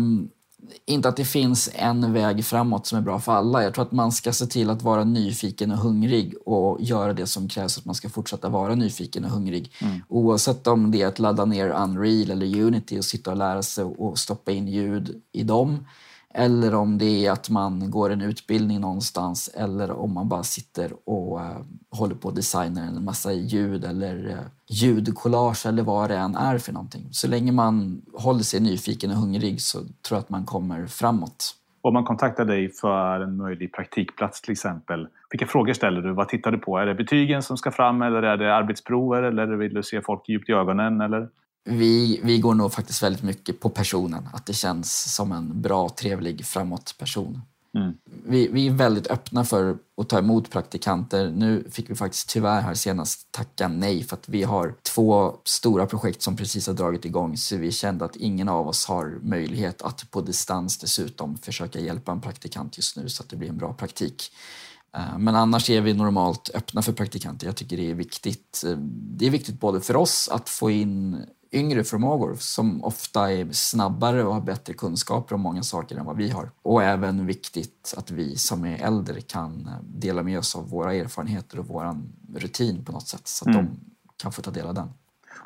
inte att det finns en väg framåt som är bra för alla. Jag tror att man ska se till att vara nyfiken och hungrig och göra det som krävs att man ska fortsätta vara nyfiken och hungrig. Mm. Oavsett om det är att ladda ner Unreal eller Unity och sitta och lära sig och stoppa in ljud i dem eller om det är att man går en utbildning någonstans eller om man bara sitter och uh, håller på att designa en massa ljud eller eh, uh, ljudkollage eller vad det än är för någonting. Så länge man håller sig nyfiken och hungrig så tror jag att man kommer framåt. Om man kontaktar dig för en möjlig praktikplats till exempel, vilka frågor ställer du? Vad tittar du på? Är det betygen som ska fram eller är det arbetsprover eller vill du se folk djupt i ögonen? Eller? Vi, vi går nog faktiskt väldigt mycket på personen, att det känns som en bra, trevlig, framåt person. Mm. Vi, vi, är väldigt öppna för att ta emot praktikanter. Nu fick vi faktiskt tyvärr här senast tacka nej för att vi har två stora projekt som precis har dragit igång så vi kände att ingen av oss har möjlighet att på distans dessutom försöka hjälpa en praktikant just nu så att det blir en bra praktik. Eh, men annars är vi normalt öppna för praktikanter. Jag tycker det är viktigt. Eh, det är viktigt både för oss att få in yngre förmågor som ofta är snabbare och har bättre kunskaper om många saker än vad vi har. Och även viktigt att vi som är äldre kan dela med oss av våra erfarenheter och vår rutin på något sätt så att mm. de kan få ta del av den.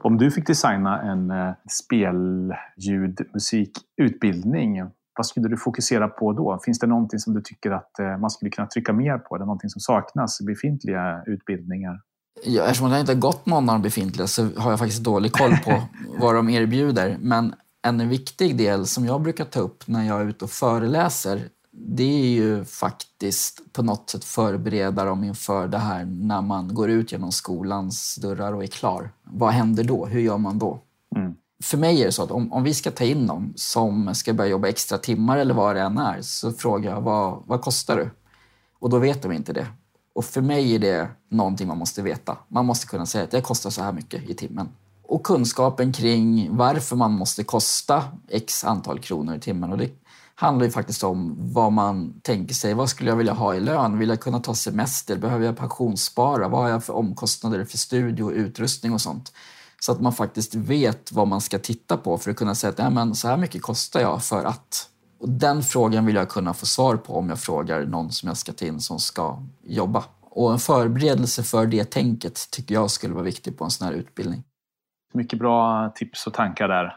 Om du fick designa en eh, spelljudmusikutbildning, vad skulle du fokusera på då? Finns det någonting som du tycker att eh, man skulle kunna trycka mer på? Eller någonting som saknas i befintliga utbildningar? Eftersom jag inte har gått någon av de befintliga så har jag faktiskt dålig koll på vad de erbjuder. Men en viktig del som jag brukar ta upp när jag är ute och föreläser det är ju faktiskt på något sätt förbereda dem inför det här när man går ut genom skolans dörrar och är klar. Vad händer då? Hur gör man då? Mm. För mig är det så att om, om vi ska ta in dem som ska börja jobba extra timmar eller vad det än är så frågar jag vad, vad kostar du? Och då vet de inte det. Och för mig är det någonting man måste veta. Man måste kunna säga att det kostar så här mycket i timmen. Och kunskapen kring varför man måste kosta x antal kronor i timmen. Och det handlar ju faktiskt om vad man tänker sig. Vad skulle jag vilja ha i lön? Vill jag kunna ta semester? Behöver jag pensionsspara? Vad har jag för omkostnader för studio och utrustning och sånt? Så att man faktiskt vet vad man ska titta på för att kunna säga att Nej, men så här mycket kostar jag för att och den frågan vill jag kunna få svar på om jag frågar någon som jag ska ta in som ska jobba. Och en förberedelse för det tänket tycker jag skulle vara viktig på en sån här utbildning. Mycket bra tips och tankar där.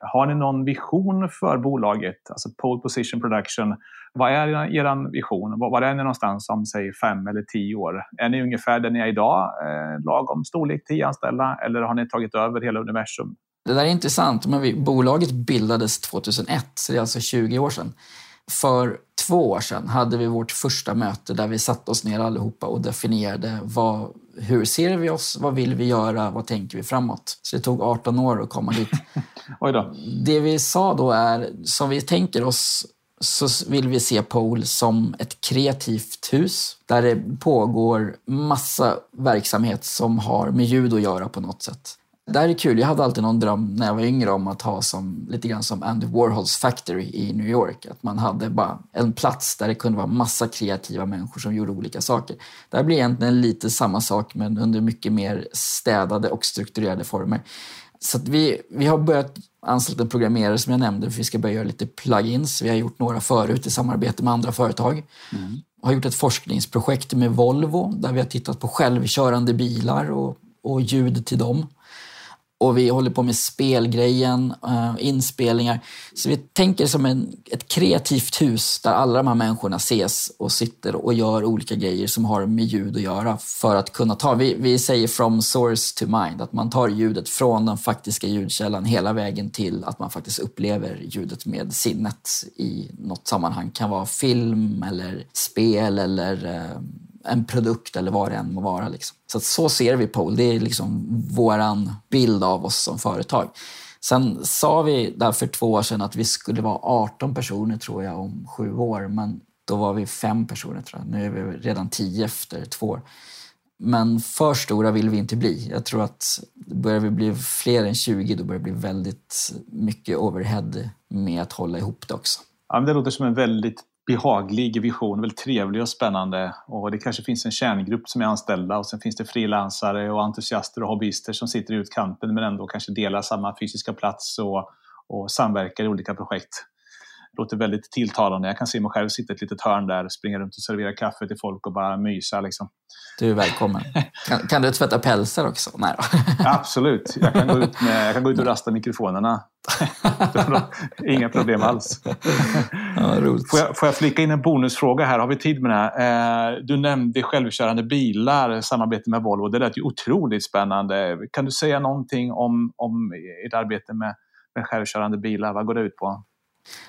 Har ni någon vision för bolaget, alltså Pole Position Production? Vad är er vision? Var är ni någonstans om säg fem eller tio år? Är ni ungefär där ni är idag, eh, lagom storlek, tio anställda, eller har ni tagit över hela universum? Det där är intressant. Men vi, bolaget bildades 2001, så det är alltså 20 år sedan. För två år sedan hade vi vårt första möte där vi satte oss ner allihopa och definierade vad, hur ser vi oss, vad vill vi göra, vad tänker vi framåt. Så det tog 18 år att komma dit. Oj då. Det vi sa då är, som vi tänker oss så vill vi se Pole som ett kreativt hus där det pågår massa verksamhet som har med ljud att göra på något sätt. Det här är kul. Jag hade alltid någon dröm när jag var yngre om att ha som, lite grann som Andy Warhols Factory i New York. Att man hade bara en plats där det kunde vara massa kreativa människor som gjorde olika saker. Det här blir egentligen lite samma sak men under mycket mer städade och strukturerade former. Så vi, vi har börjat anställa en programmerare som jag nämnde för vi ska börja göra lite plugins. Vi har gjort några förut i samarbete med andra företag. Mm. har gjort ett forskningsprojekt med Volvo där vi har tittat på självkörande bilar och, och ljud till dem och vi håller på med spelgrejen, uh, inspelningar. Så vi tänker som en, ett kreativt hus där alla de här människorna ses och sitter och gör olika grejer som har med ljud att göra för att kunna ta, vi, vi säger from source to mind, att man tar ljudet från den faktiska ljudkällan hela vägen till att man faktiskt upplever ljudet med sinnet i något sammanhang. Det kan vara film eller spel eller uh, en produkt eller vad det än må vara. Liksom. Så, så ser vi Pole. Det är liksom vår bild av oss som företag. Sen sa vi där för två år sedan att vi skulle vara 18 personer tror jag om sju år. Men då var vi fem personer tror jag. Nu är vi redan tio efter två år. Men för stora vill vi inte bli. Jag tror att börjar vi bli fler än 20 då börjar det bli väldigt mycket overhead med att hålla ihop det också. Ja, det låter som en väldigt behaglig vision, väldigt trevlig och spännande. Och det kanske finns en kärngrupp som är anställda och sen finns det frilansare och entusiaster och hobbyister som sitter i utkanten men ändå kanske delar samma fysiska plats och, och samverkar i olika projekt låter väldigt tilltalande. Jag kan se mig själv sitta i ett litet hörn där, springa runt och servera kaffe till folk och bara mysa. Liksom. Du är välkommen. Kan, kan du tvätta pälsar också? Nej då. Absolut. Jag kan, gå ut med, jag kan gå ut och rasta mikrofonerna. Inga problem alls. Ja. Får jag, får jag flika in en bonusfråga här? Har vi tid med det? Här? Eh, du nämnde självkörande bilar, samarbete med Volvo. Det lät ju otroligt spännande. Kan du säga någonting om, om ert arbete med, med självkörande bilar? Vad går det ut på?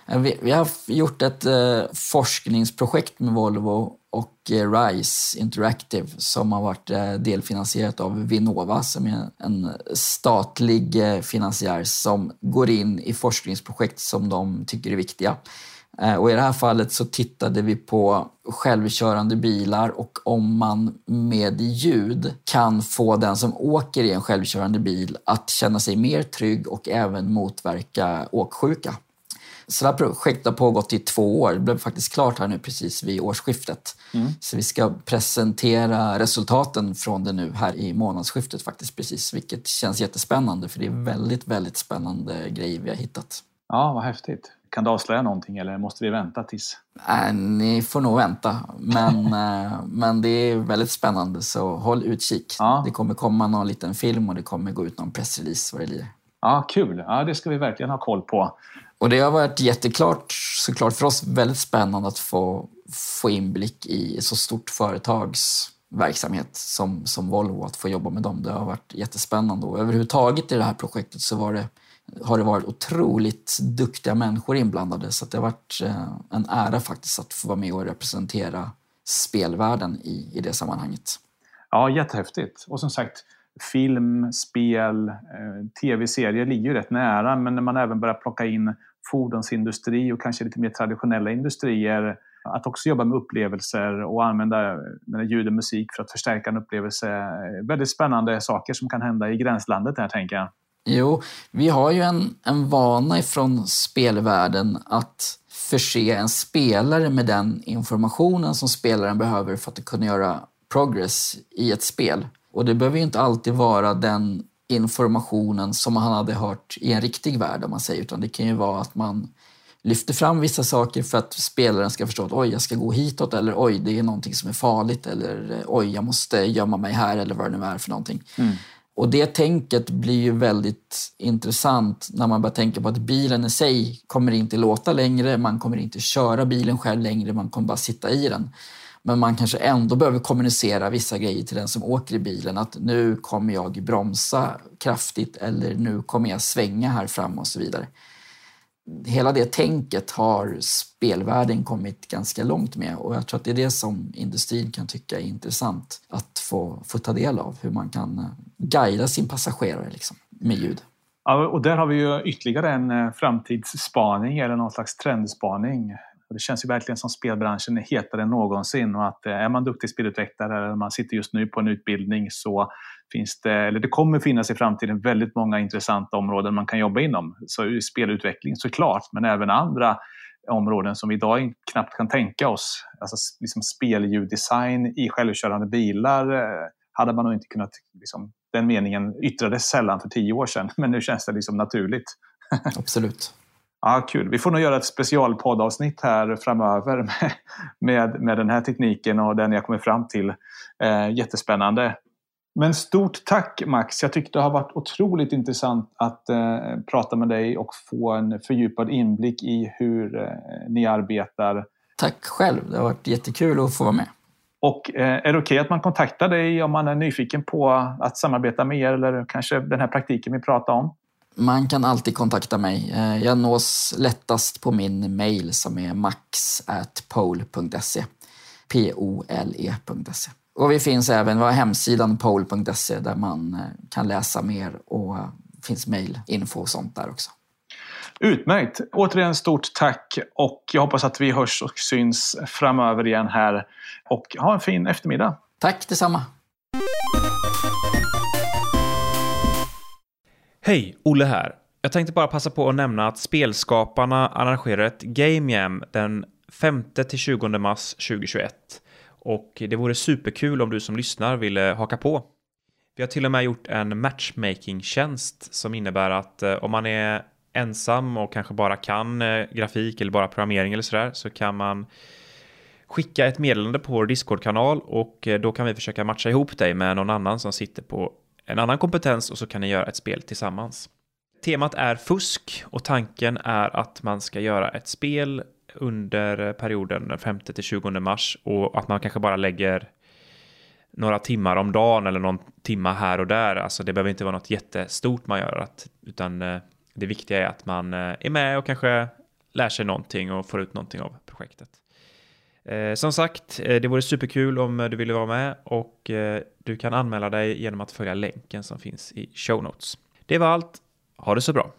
Eh, vi, vi har gjort ett eh, forskningsprojekt med Volvo och eh, RISE Interactive som har varit eh, delfinansierat av Vinnova som är en statlig eh, finansiär som går in i forskningsprojekt som de tycker är viktiga. Eh, och I det här fallet så tittade vi på självkörande bilar och om man med ljud kan få den som åker i en självkörande bil att känna sig mer trygg och även motverka åksjuka. Så det här projektet har pågått i två år. Det blev faktiskt klart här nu precis vid årsskiftet. Mm. Så vi ska presentera resultaten från det nu här i månadsskiftet faktiskt precis, vilket känns jättespännande för det är väldigt, väldigt spännande grejer vi har hittat. Ja, vad häftigt. Kan du avslöja någonting eller måste vi vänta tills? Äh, ni får nog vänta, men, äh, men det är väldigt spännande så håll utkik. Ja. Det kommer komma någon liten film och det kommer gå ut någon pressrelease vad det lider. Ja, kul. Ja, det ska vi verkligen ha koll på. Och det har varit jätteklart, såklart för oss, väldigt spännande att få, få inblick i ett så stort företags verksamhet som, som Volvo, att få jobba med dem. Det har varit jättespännande och överhuvudtaget i det här projektet så var det, har det varit otroligt duktiga människor inblandade så det har varit eh, en ära faktiskt att få vara med och representera spelvärlden i, i det sammanhanget. Ja, jättehäftigt. Och som sagt, film, spel, eh, tv-serier ligger ju rätt nära men när man även börjar plocka in fordonsindustri och kanske lite mer traditionella industrier att också jobba med upplevelser och använda ljud och musik för att förstärka en upplevelse. Väldigt spännande saker som kan hända i gränslandet här, tänker jag. Jo, vi har ju en, en vana ifrån spelvärlden att förse en spelare med den informationen som spelaren behöver för att kunna göra progress i ett spel. Och det behöver ju inte alltid vara den informationen som han hade hört i en riktig värld om man säger, utan det kan ju vara att man lyfter fram vissa saker för att spelaren ska förstå att oj, jag ska gå hitåt eller oj, det är någonting som är farligt eller oj, jag måste gömma mig här eller vad det nu är för någonting. Mm. Och det tänket blir ju väldigt intressant när man börjar tänka på att bilen i sig kommer inte låta längre, man kommer inte köra bilen själv längre, man kommer bara sitta i den. Men man kanske ändå behöver kommunicera vissa grejer till den som åker i bilen. Att nu kommer jag bromsa kraftigt eller nu kommer jag svänga här fram och så vidare. Hela det tänket har spelvärlden kommit ganska långt med och jag tror att det är det som industrin kan tycka är intressant att få, få ta del av. Hur man kan eh, guida sin passagerare liksom, med ljud. Ja, och där har vi ju ytterligare en eh, framtidsspaning eller någon slags trendspaning. Och det känns ju verkligen som spelbranschen är hetare än någonsin och att eh, är man duktig spelutvecklare eller man sitter just nu på en utbildning så finns det, eller det kommer finnas i framtiden väldigt många intressanta områden man kan jobba inom. Så spelutveckling såklart, men även andra områden som vi idag knappt kan tänka oss. Alltså liksom spelljuddesign i självkörande bilar eh, hade man nog inte kunnat, liksom, den meningen yttrades sällan för tio år sedan, men nu känns det liksom naturligt. Absolut. Ja, kul. Vi får nog göra ett specialpoddavsnitt här framöver med, med, med den här tekniken och den jag kommer fram till. Eh, jättespännande. Men stort tack Max. Jag tyckte det har varit otroligt intressant att eh, prata med dig och få en fördjupad inblick i hur eh, ni arbetar. Tack själv. Det har varit jättekul att få vara med. Och eh, är det okej okay att man kontaktar dig om man är nyfiken på att samarbeta med er eller kanske den här praktiken vi pratade om? Man kan alltid kontakta mig. Eh, jag nås lättast på min mail som är max.pole.se. P-O-L-E.se. Och vi finns även, på hemsidan pole.se där man eh, kan läsa mer och eh, finns mejlinfo och sånt där också. Utmärkt! Återigen stort tack och jag hoppas att vi hörs och syns framöver igen här. Och ha en fin eftermiddag! Tack detsamma! Hej, Olle här. Jag tänkte bara passa på att nämna att Spelskaparna arrangerar ett Game Jam den 5-20 mars 2021. Och det vore superkul om du som lyssnar ville haka på. Vi har till och med gjort en matchmaking-tjänst som innebär att eh, om man är ensam och kanske bara kan eh, grafik eller bara programmering eller sådär så kan man skicka ett meddelande på vår Discord-kanal och eh, då kan vi försöka matcha ihop dig med någon annan som sitter på en annan kompetens och så kan ni göra ett spel tillsammans. Temat är fusk och tanken är att man ska göra ett spel under perioden 5 till 20 mars och att man kanske bara lägger några timmar om dagen eller någon timma här och där. Alltså det behöver inte vara något jättestort man gör, att utan eh, det viktiga är att man eh, är med och kanske lär sig någonting och får ut någonting av projektet. Eh, som sagt, eh, det vore superkul om eh, du ville vara med och eh, du kan anmäla dig genom att följa länken som finns i show notes. Det var allt. Ha det så bra.